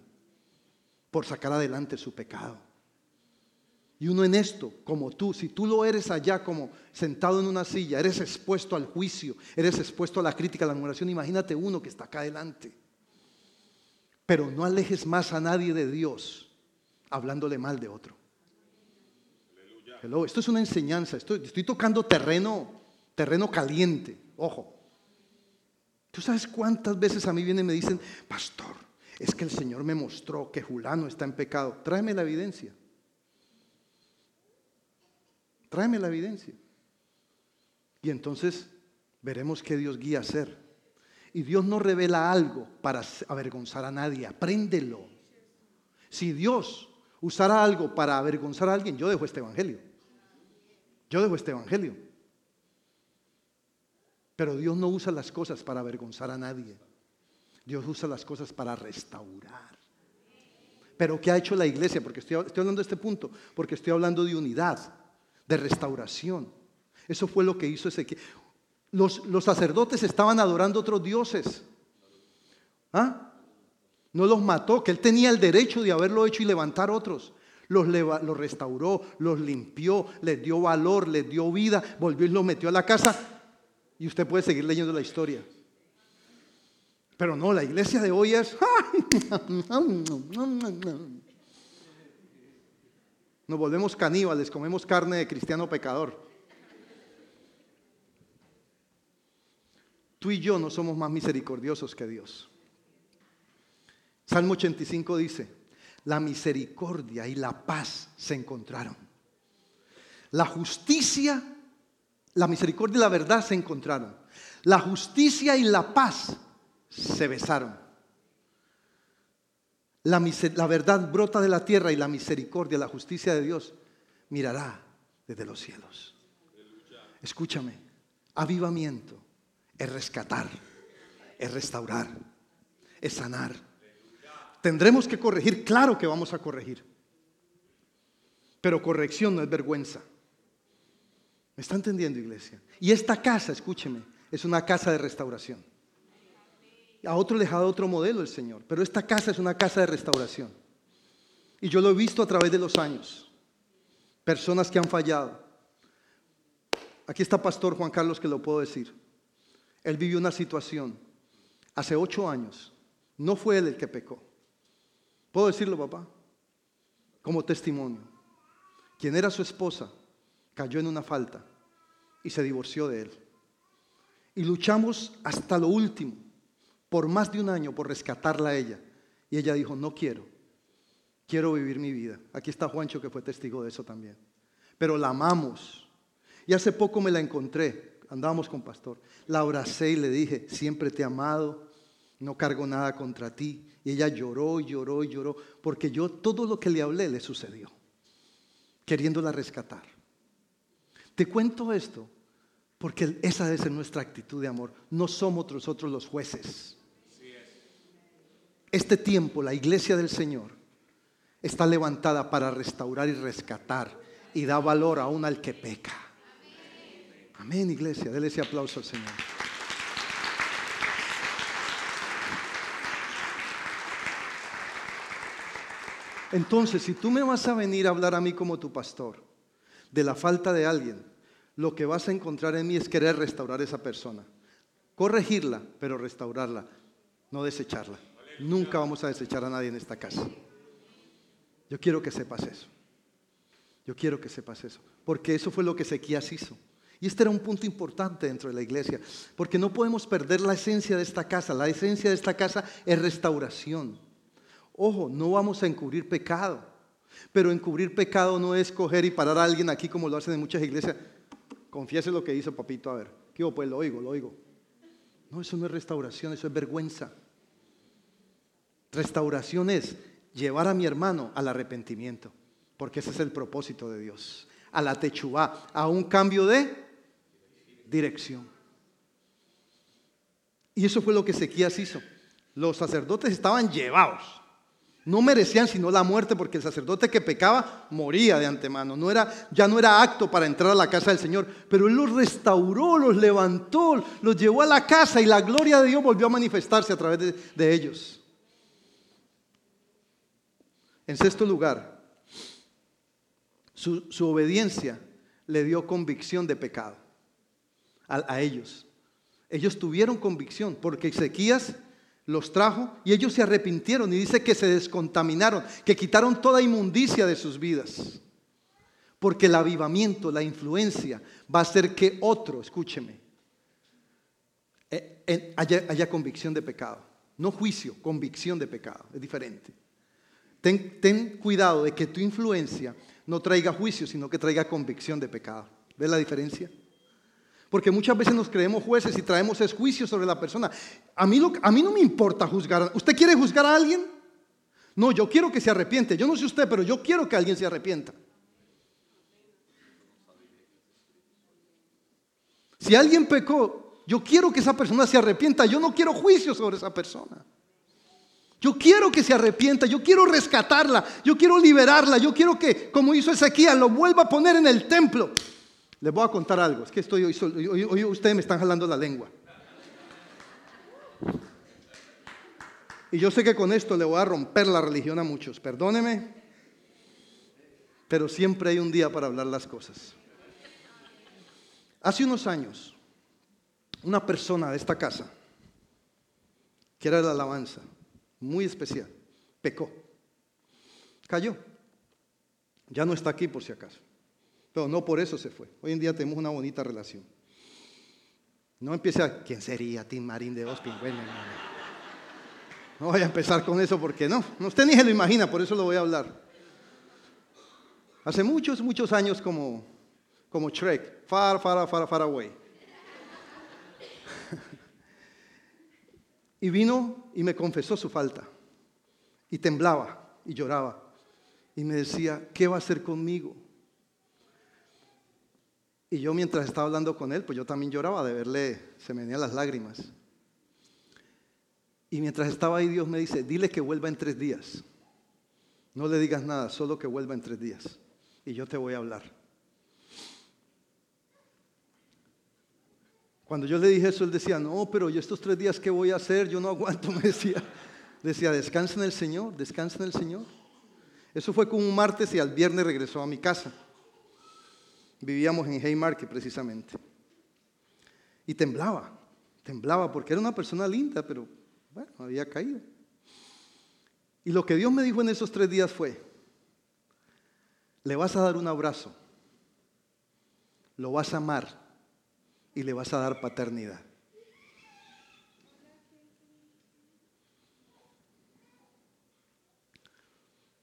por sacar adelante su pecado. Y uno en esto, como tú, si tú lo eres allá como sentado en una silla, eres expuesto al juicio, eres expuesto a la crítica, a la murmuración, imagínate uno que está acá adelante. Pero no alejes más a nadie de Dios hablándole mal de otro. Esto es una enseñanza, estoy, tocando terreno, terreno caliente, ojo. ¿Tú sabes cuántas veces a mí vienen y me dicen, pastor, es que el Señor me mostró que Julano está en pecado? Tráeme la evidencia. Tráeme la evidencia. Y entonces veremos qué Dios guía a hacer. Y Dios no revela algo para avergonzar a nadie, apréndelo. Si Dios usara algo para avergonzar a alguien, yo dejo este evangelio. Yo dejo este evangelio. Pero Dios no usa las cosas para avergonzar a nadie. Dios usa las cosas para restaurar. Pero ¿qué ha hecho la iglesia? Porque estoy, hablando de este punto, porque estoy hablando de unidad, de restauración. Eso fue lo que hizo ese Los, los sacerdotes estaban adorando otros dioses. ¿Ah? No los mató, que él tenía el derecho de haberlo hecho y levantar otros. Los, los, restauró, los limpió, les dio valor, les dio vida, volvió y los metió a la casa. Y usted puede seguir leyendo la historia. Pero no, la iglesia de hoy es... Nos volvemos caníbales, comemos carne de cristiano pecador. Tú y yo no somos más misericordiosos que Dios. Salmo 85 dice, la misericordia y la paz se encontraron. La justicia, la misericordia y la verdad se encontraron. La justicia y la paz se besaron. La, la, verdad brota de la tierra y la misericordia, la justicia de Dios mirará desde los cielos. Escúchame, avivamiento es rescatar, es restaurar, es sanar Tendremos que corregir, claro que vamos a corregir. Pero corrección no es vergüenza. ¿Me está entendiendo, iglesia? Y esta casa, escúcheme, es una casa de restauración. A otro le ha dado otro modelo el Señor, pero esta casa es una casa de restauración. Y yo lo he visto a través de los años. Personas que han fallado. Aquí está Pastor Juan Carlos que lo puedo decir. Él vivió una situación hace ocho años. No fue él el que pecó. ¿Puedo decirlo, papá? Como testimonio. Quien era su esposa cayó en una falta y se divorció de él. Y luchamos hasta lo último, por más de un año, por rescatarla a ella. Y ella dijo, no quiero, quiero vivir mi vida. Aquí está Juancho que fue testigo de eso también. Pero la amamos. Y hace poco me la encontré, andábamos con pastor. La abracé y le dije, siempre te he amado, no cargo nada contra ti. Y ella lloró y lloró y lloró, porque yo todo lo que le hablé le sucedió, queriéndola rescatar. Te cuento esto porque esa ser nuestra actitud de amor. No somos nosotros los jueces. Este tiempo, la iglesia del Señor, está levantada para restaurar y rescatar y da valor aún al que peca. Amén, iglesia. Dele ese aplauso al Señor. Entonces, si tú me vas a venir a hablar a mí como tu pastor de la falta de alguien, lo que vas a encontrar en mí es querer restaurar esa persona. Corregirla, pero restaurarla, no desecharla. Nunca vamos a desechar a nadie en esta casa. Yo quiero que sepas eso. Yo quiero que sepas eso. Porque eso fue lo que Ezequías hizo. Y este era un punto importante dentro de la iglesia. Porque no podemos perder la esencia de esta casa. La esencia de esta casa es restauración. Ojo, no vamos a encubrir pecado. Pero encubrir pecado no es coger y parar a alguien aquí como lo hacen en muchas iglesias. Confiese lo que hizo papito, a ver. ¿Qué Pues lo oigo, lo oigo. No, eso no es restauración, eso es vergüenza. Restauración es llevar a mi hermano al arrepentimiento, porque ese es el propósito de Dios. A la techubá, a un cambio de dirección. Y eso fue lo que Ezequías hizo. Los sacerdotes estaban llevados. No merecían sino la muerte porque el sacerdote que pecaba moría de antemano. No era, ya no era acto para entrar a la casa del Señor. Pero Él los restauró, los levantó, los llevó a la casa y la gloria de Dios volvió a manifestarse a través de, ellos. En sexto lugar, su, obediencia le dio convicción de pecado a, a ellos. Ellos tuvieron convicción porque Ezequías los trajo y ellos se arrepintieron y dice que se descontaminaron, que quitaron toda inmundicia de sus vidas. Porque el avivamiento, la influencia va a hacer que otro, escúcheme, eh, haya, convicción de pecado. No juicio, convicción de pecado. Es diferente. Ten, ten cuidado de que tu influencia no traiga juicio, sino que traiga convicción de pecado. ¿Ves la diferencia? Porque muchas veces nos creemos jueces y traemos ese juicio sobre la persona. A mí, a mí no me importa juzgar. ¿Usted quiere juzgar a alguien? No, yo quiero que se arrepiente. Yo no sé usted, pero yo quiero que alguien se arrepienta. Si alguien pecó, yo quiero que esa persona se arrepienta. Yo no quiero juicio sobre esa persona. Yo quiero que se arrepienta, yo quiero rescatarla, yo quiero liberarla, yo quiero que, como hizo Ezequiel, lo vuelva a poner en el templo. Les voy a contar algo. Es que estoy hoy, hoy, ustedes me están jalando la lengua. Y yo sé que con esto le voy a romper la religión a muchos. Perdóneme. Pero siempre hay un día para hablar las cosas. Hace unos años, una persona de esta casa, que era la alabanza, muy especial, pecó. Cayó. Ya no está aquí por si acaso. Pero no por eso se fue. Hoy en día tenemos una bonita relación. No empiece a, ¿quién sería Tim Marín de Ospin? Bueno, no, voy a empezar con eso porque no, usted ni se lo imagina, por eso lo voy a hablar. Hace muchos, muchos años como, como Shrek, far, far, far, far away. y vino y me confesó su falta. Y temblaba y lloraba. Y me decía, ¿qué va a hacer conmigo? Y yo mientras estaba hablando con él, pues yo también lloraba de verle, se me venían las lágrimas. Y mientras estaba ahí, Dios me dice, dile que vuelva en tres días. No le digas nada, solo que vuelva en tres días. Y yo te voy a hablar. Cuando yo le dije eso, él decía, no, pero yo estos tres días, ¿qué voy a hacer? Yo no aguanto, me decía. Decía, descansa en el Señor, descansa en el Señor. Eso fue como un martes y al viernes regresó a mi casa. Vivíamos en Haymarket precisamente. Y temblaba, temblaba porque era una persona linda, pero bueno, había caído. Y lo que Dios me dijo en esos tres días fue, le vas a dar un abrazo, lo vas a amar y le vas a dar paternidad.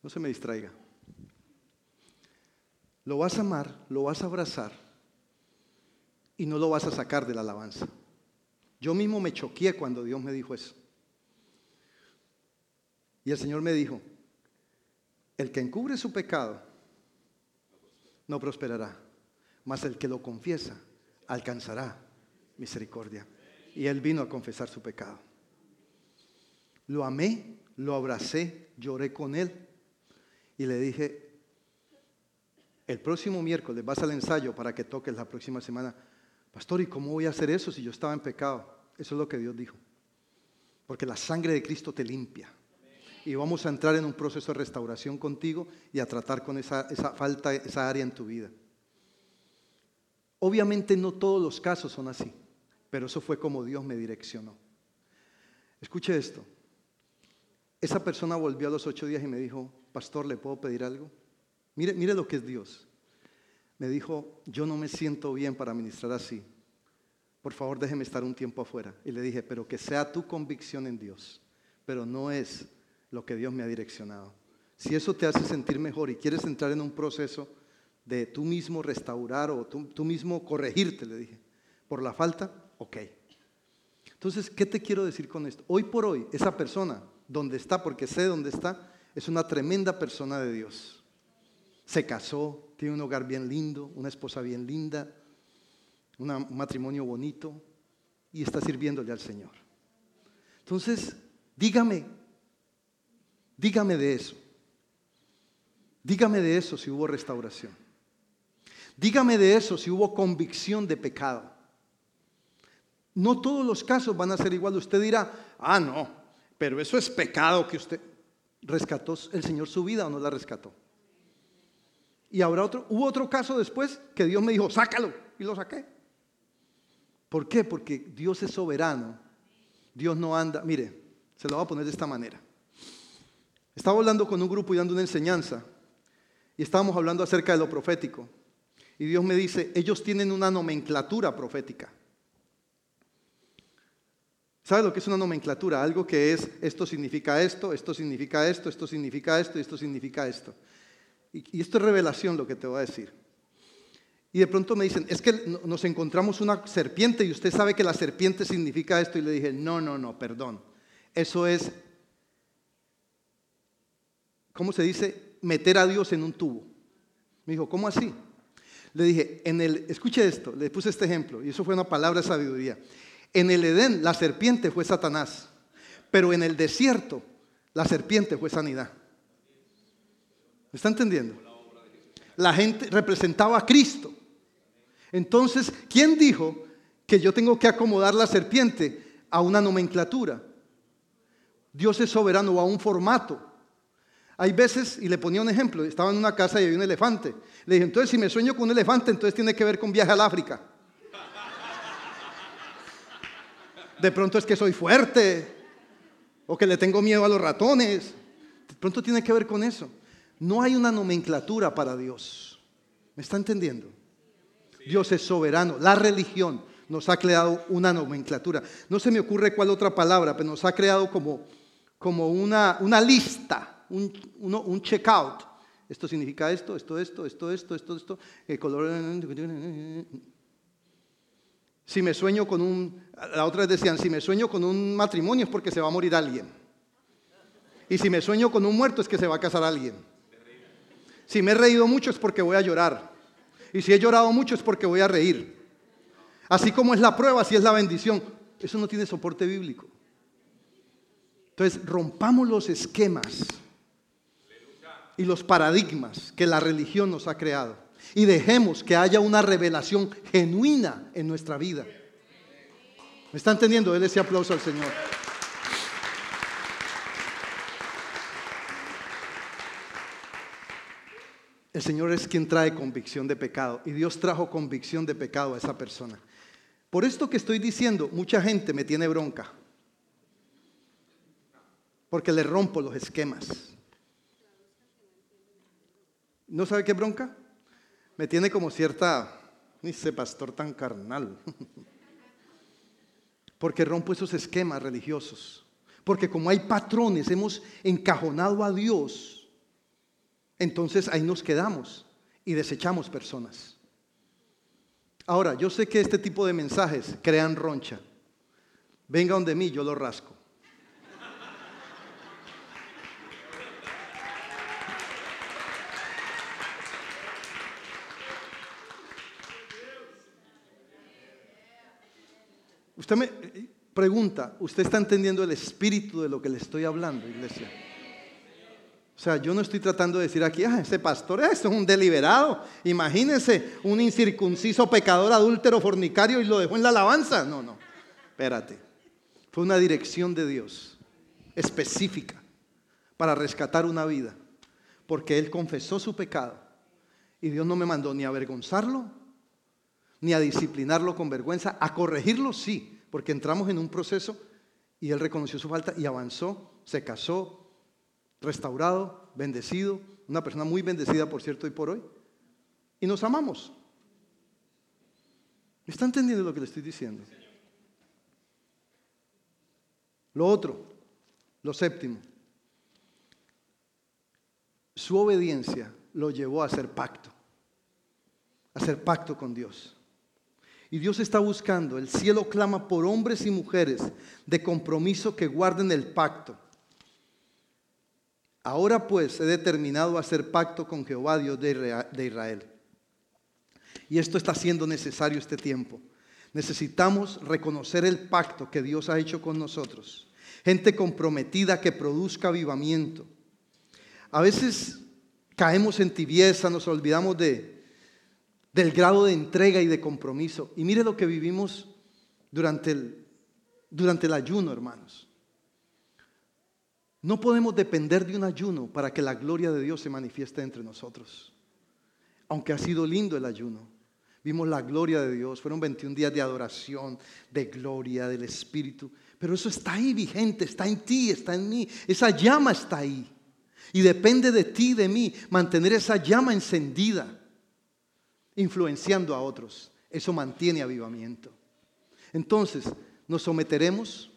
No se me distraiga. Lo vas a amar, lo vas a abrazar y no lo vas a sacar de la alabanza. Yo mismo me choqué cuando Dios me dijo eso. Y el Señor me dijo, el que encubre su pecado no prosperará, mas el que lo confiesa alcanzará misericordia. Y él vino a confesar su pecado. Lo amé, lo abracé, lloré con él Y le dije, el próximo miércoles vas al ensayo para que toques la próxima semana. Pastor, ¿y cómo voy a hacer eso si yo estaba en pecado? Eso es lo que Dios dijo. Porque la sangre de Cristo te limpia. Y vamos a entrar en un proceso de restauración contigo y a tratar con esa, esa falta, esa área en tu vida. Obviamente no todos los casos son así, pero eso fue como Dios me direccionó. Escuche esto. Esa persona volvió a los ocho días y me dijo, pastor, ¿le puedo pedir algo? Mire, mire lo que es Dios. Me dijo, yo no me siento bien para ministrar así. Por favor, déjeme estar un tiempo afuera. Y le dije, pero que sea tu convicción en Dios, pero no es lo que Dios me ha direccionado. Si eso te hace sentir mejor y quieres entrar en un proceso de tú mismo restaurar o tú, tú mismo corregirte, le dije, por la falta, ok. Entonces, ¿qué te quiero decir con esto? Hoy por hoy, esa persona, donde está, porque sé dónde está, es una tremenda persona de Dios. Se casó, tiene un hogar bien lindo, una esposa bien linda, un matrimonio bonito y está sirviéndole al Señor. Entonces, dígame, dígame de eso. Dígame de eso si hubo restauración. Dígame de eso si hubo convicción de pecado. No todos los casos van a ser igual. Usted dirá, ah, no, pero eso es pecado que usted rescató el Señor su vida o no la rescató. Y habrá otro, hubo otro caso después que Dios me dijo, sácalo, y lo saqué. ¿Por qué? Porque Dios es soberano. Dios no anda, mire, se lo voy a poner de esta manera. Estaba hablando con un grupo y dando una enseñanza, y estábamos hablando acerca de lo profético. Y Dios me dice, ellos tienen una nomenclatura profética. ¿Sabe lo que es una nomenclatura? Algo que es, esto significa esto, esto significa esto, esto significa esto y esto significa esto. Y, esto es revelación lo que te voy a decir. Y de pronto me dicen, es que nos encontramos una serpiente y usted sabe que la serpiente significa esto. Y le dije, no, no, no, perdón. Eso es, ¿cómo se dice? Meter a Dios en un tubo. Me dijo, ¿cómo así? Le dije, en el, escuche esto, le puse este ejemplo, y eso fue una palabra de sabiduría. En el Edén la serpiente fue Satanás, pero en el desierto la serpiente fue sanidad. ¿Me está entendiendo? La gente representaba a Cristo. Entonces, ¿quién dijo que yo tengo que acomodar la serpiente a una nomenclatura? Dios es soberano a un formato. Hay veces, y le ponía un ejemplo, estaba en una casa y había un elefante. Le dije, entonces si me sueño con un elefante, entonces tiene que ver con viaje al África. De pronto es que soy fuerte o que le tengo miedo a los ratones. De pronto tiene que ver con eso. No hay una nomenclatura para Dios. ¿Me está entendiendo? Dios es soberano. La religión nos ha creado una nomenclatura. No se me ocurre cuál otra palabra, pero nos ha creado como, como una, una lista, un, uno, un checkout. Esto significa esto, esto, esto, esto, esto, esto, esto, el color. Si me sueño con un, la otra decían, si me sueño con un matrimonio es porque se va a morir alguien. Y si me sueño con un muerto es que se va a casar alguien. Si me he reído mucho es porque voy a llorar. Y si he llorado mucho es porque voy a reír. Así como es la prueba, así es la bendición. Eso no tiene soporte bíblico. Entonces, rompamos los esquemas y los paradigmas que la religión nos ha creado y dejemos que haya una revelación genuina en nuestra vida. ¿Me está entendiendo? Denle ese aplauso al Señor. El Señor es quien trae convicción de pecado y Dios trajo convicción de pecado a esa persona. Por esto que estoy diciendo, mucha gente me tiene bronca. Porque le rompo los esquemas. ¿No sabe qué bronca? me tiene como cierta, ese pastor tan carnal, porque rompo esos esquemas religiosos, porque como hay patrones, hemos encajonado a Dios, entonces ahí nos quedamos y desechamos personas. Ahora, yo sé que este tipo de mensajes crean roncha. Venga donde mí, yo lo rasco. Usted me pregunta, ¿usted está entendiendo el espíritu de lo que le estoy hablando, iglesia? O sea, yo no estoy tratando de decir aquí, ah, ese pastor, es un deliberado. Imagínense un incircunciso pecador, adúltero, fornicario y lo dejó en la alabanza. No, no, espérate. Fue una dirección de Dios específica para rescatar una vida, porque él confesó su pecado y Dios no me mandó ni a avergonzarlo, ni a disciplinarlo con vergüenza, a corregirlo sí, porque entramos en un proceso y él reconoció su falta y avanzó, se casó, restaurado, bendecido, una persona muy bendecida, por cierto, y por hoy. Y nos amamos. ¿Está entendiendo lo que le estoy diciendo? Lo otro, lo séptimo, su obediencia lo llevó a hacer pacto, a hacer pacto con Dios. Y Dios está buscando, el cielo clama por hombres y mujeres de compromiso que guarden el pacto Ahora pues he determinado hacer pacto con Jehová, Dios de Israel. Y esto está siendo necesario este tiempo. Necesitamos reconocer el pacto que Dios ha hecho con nosotros. Gente comprometida que produzca avivamiento. A veces caemos en tibieza, nos olvidamos de, del grado de entrega y de compromiso. Y mire lo que vivimos durante el, durante el ayuno, hermanos. No podemos depender de un ayuno para que la gloria de Dios se manifieste entre nosotros. Aunque ha sido lindo el ayuno, vimos la gloria de Dios, fueron 21 días de adoración, de gloria del Espíritu, pero eso está ahí vigente, está en ti, está en mí, esa llama está ahí. Y depende de ti, de mí, mantener esa llama encendida, influenciando a otros. Eso mantiene avivamiento. Entonces, nos someteremos,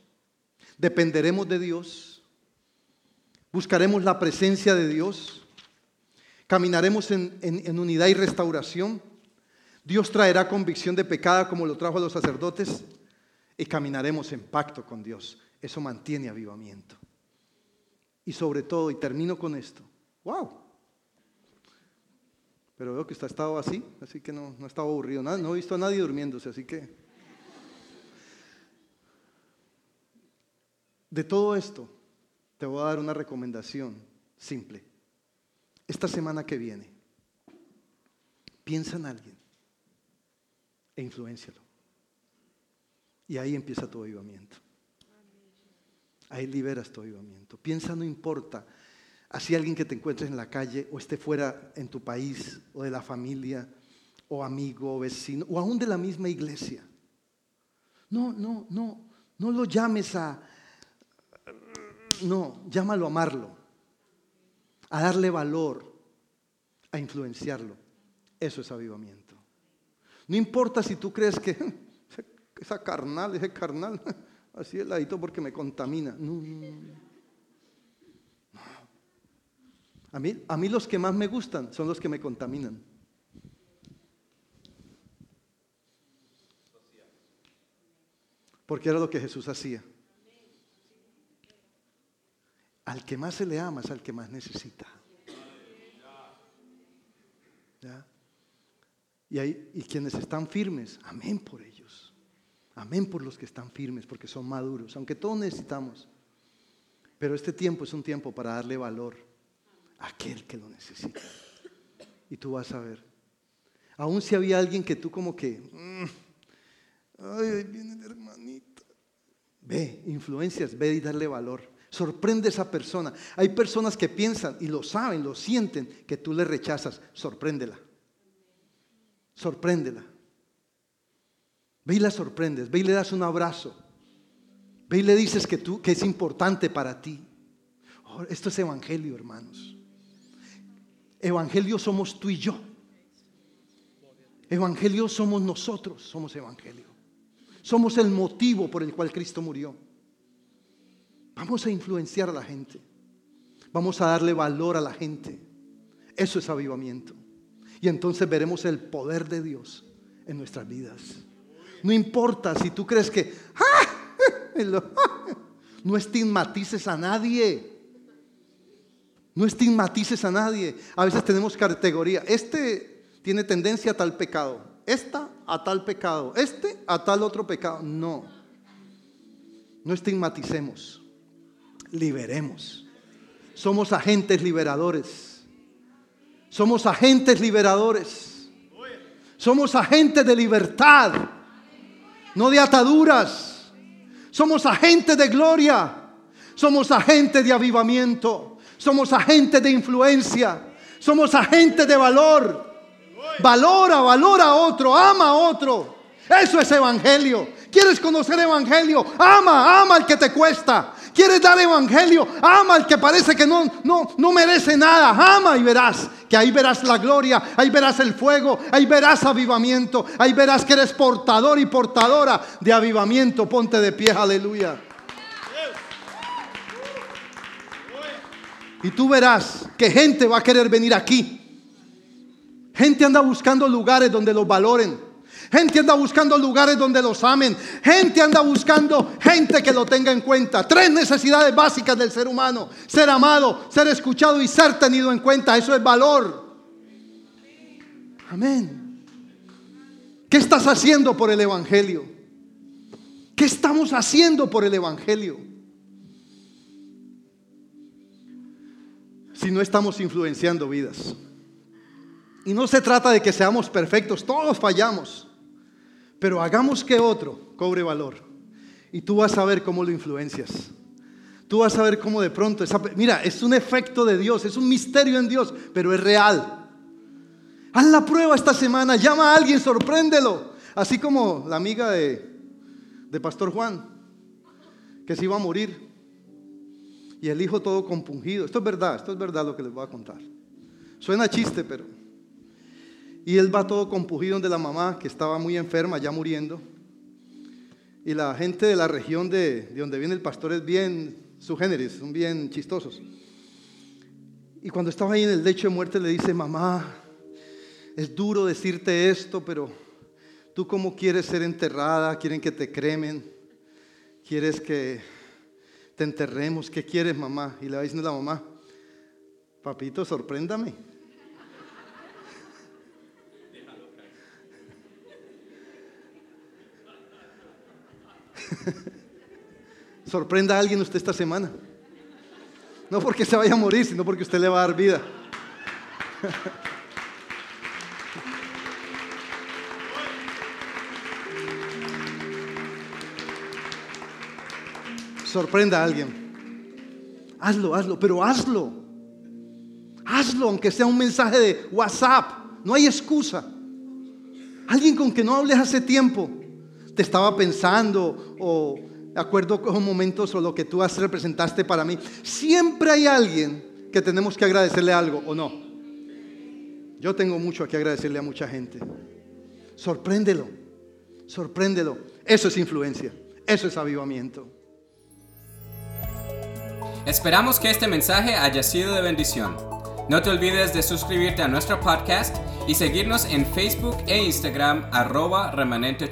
dependeremos de Dios buscaremos la presencia de Dios, caminaremos en, unidad y restauración. Dios traerá convicción de pecado como lo trajo a los sacerdotes y caminaremos en pacto con Dios. Eso mantiene avivamiento. Y sobre todo, y termino con esto, wow. Pero veo que está estado así, así que no, no estaba aburrido. No he visto a nadie durmiéndose, así que... De todo esto, te voy a dar una recomendación simple. Esta semana que viene, piensa en alguien e influencialo. Y ahí empieza tu avivamiento. Ahí liberas tu avivamiento. Piensa, no importa. Así alguien que te encuentres en la calle o esté fuera en tu país o de la familia o amigo o vecino o aún de la misma iglesia. No, no, no. No lo llames a, no, llámalo a amarlo, a darle valor, a influenciarlo. Eso es avivamiento. No importa si tú crees que esa carnal, ese carnal, así es ladito porque me contamina. No, A mí, a mí los que más me gustan son los que me contaminan. Porque era lo que Jesús hacía. Al que más se le ama es al que más necesita. Y, y quienes están firmes, amén por ellos. Amén por los que están firmes, porque son maduros, aunque todos necesitamos. Pero este tiempo es un tiempo para darle valor a aquel que lo necesita. Y tú vas a ver. Aún si había alguien que tú como que, mm, ay, ahí viene el hermanito. Ve, influencias, ve y darle valor. Sorprende a esa persona. Hay personas que piensan y lo saben, lo sienten, que tú le rechazas. Sorpréndela. Sorpréndela. Ve y la sorprendes. Ve y le das un abrazo. Ve y le dices que, tú, que es importante para ti. Oh, esto es evangelio, hermanos. Evangelio somos tú y yo. Evangelio somos nosotros, somos evangelio. Somos el motivo por el cual Cristo murió. Vamos a influenciar a la gente. Vamos a darle valor a la gente. Eso es avivamiento. Y entonces veremos el poder de Dios en nuestras vidas. No importa si tú crees que no estigmatices a nadie. No estigmatices a nadie. A veces tenemos categoría. Este tiene tendencia a tal pecado. Esta a tal pecado. Este a tal otro pecado. No. No estigmaticemos liberemos, Somos agentes liberadores. Somos agentes liberadores. Somos agentes de libertad, no de ataduras. Somos agentes de gloria. Somos agentes de avivamiento. Somos agentes de influencia. Somos agentes de valor. Valora, valora a otro, ama a otro. Eso es evangelio. ¿Quieres conocer evangelio? Ama, ama al que te cuesta. ¿Quieres dar evangelio? Ama al que parece que no, no, no merece nada. Ama y verás que ahí verás la gloria, ahí verás el fuego, ahí verás avivamiento, ahí verás que eres portador y portadora de avivamiento. Ponte de pie, aleluya. Y tú verás que gente va a querer venir aquí. Gente anda buscando lugares donde los valoren. Gente anda buscando lugares donde los amen. Gente anda buscando gente que lo tenga en cuenta. Tres necesidades básicas del ser humano. Ser amado, ser escuchado y ser tenido en cuenta. Eso es valor. Amén. ¿Qué estás haciendo por el Evangelio? ¿Qué estamos haciendo por el Evangelio? Si no estamos influenciando vidas. Y no se trata de que seamos perfectos, todos fallamos. Pero hagamos que otro cobre valor. Y tú vas a ver cómo lo influencias. Tú vas a ver cómo de pronto, mira, es un efecto de Dios, es un misterio en Dios, pero es real. Haz la prueba esta semana, llama a alguien, sorpréndelo. Así como la amiga de, de Pastor Juan, que se iba a morir. Y el hijo todo compungido. Esto es verdad, esto es verdad lo que les voy a contar. Suena chiste, pero y él va todo compugido de la mamá, que estaba muy enferma, ya muriendo. Y la gente de la región de, donde viene el pastor es bien su géneris, son bien chistosos. Y cuando estaba ahí en el lecho de muerte le dice, mamá, es duro decirte esto, pero tú cómo quieres ser enterrada, quieren que te cremen, quieres que te enterremos, ¿qué quieres mamá? Y le va diciendo la mamá, papito, sorpréndame. Sorprenda a alguien usted esta semana. No porque se vaya a morir, sino porque usted le va a dar vida. Sorprenda a alguien. Hazlo, hazlo, pero hazlo. Hazlo, aunque sea un mensaje de WhatsApp. No hay excusa. Alguien con que no hables hace tiempo te estaba pensando o de acuerdo con momentos o lo que tú has representaste para mí. Siempre hay alguien que tenemos que agradecerle algo o no. Yo tengo mucho que agradecerle a mucha gente. Sorpréndelo, sorpréndelo. Eso es influencia, eso es avivamiento. Esperamos que este mensaje haya sido de bendición. No te olvides de suscribirte a nuestro podcast y seguirnos en Facebook e Instagram arroba remanente.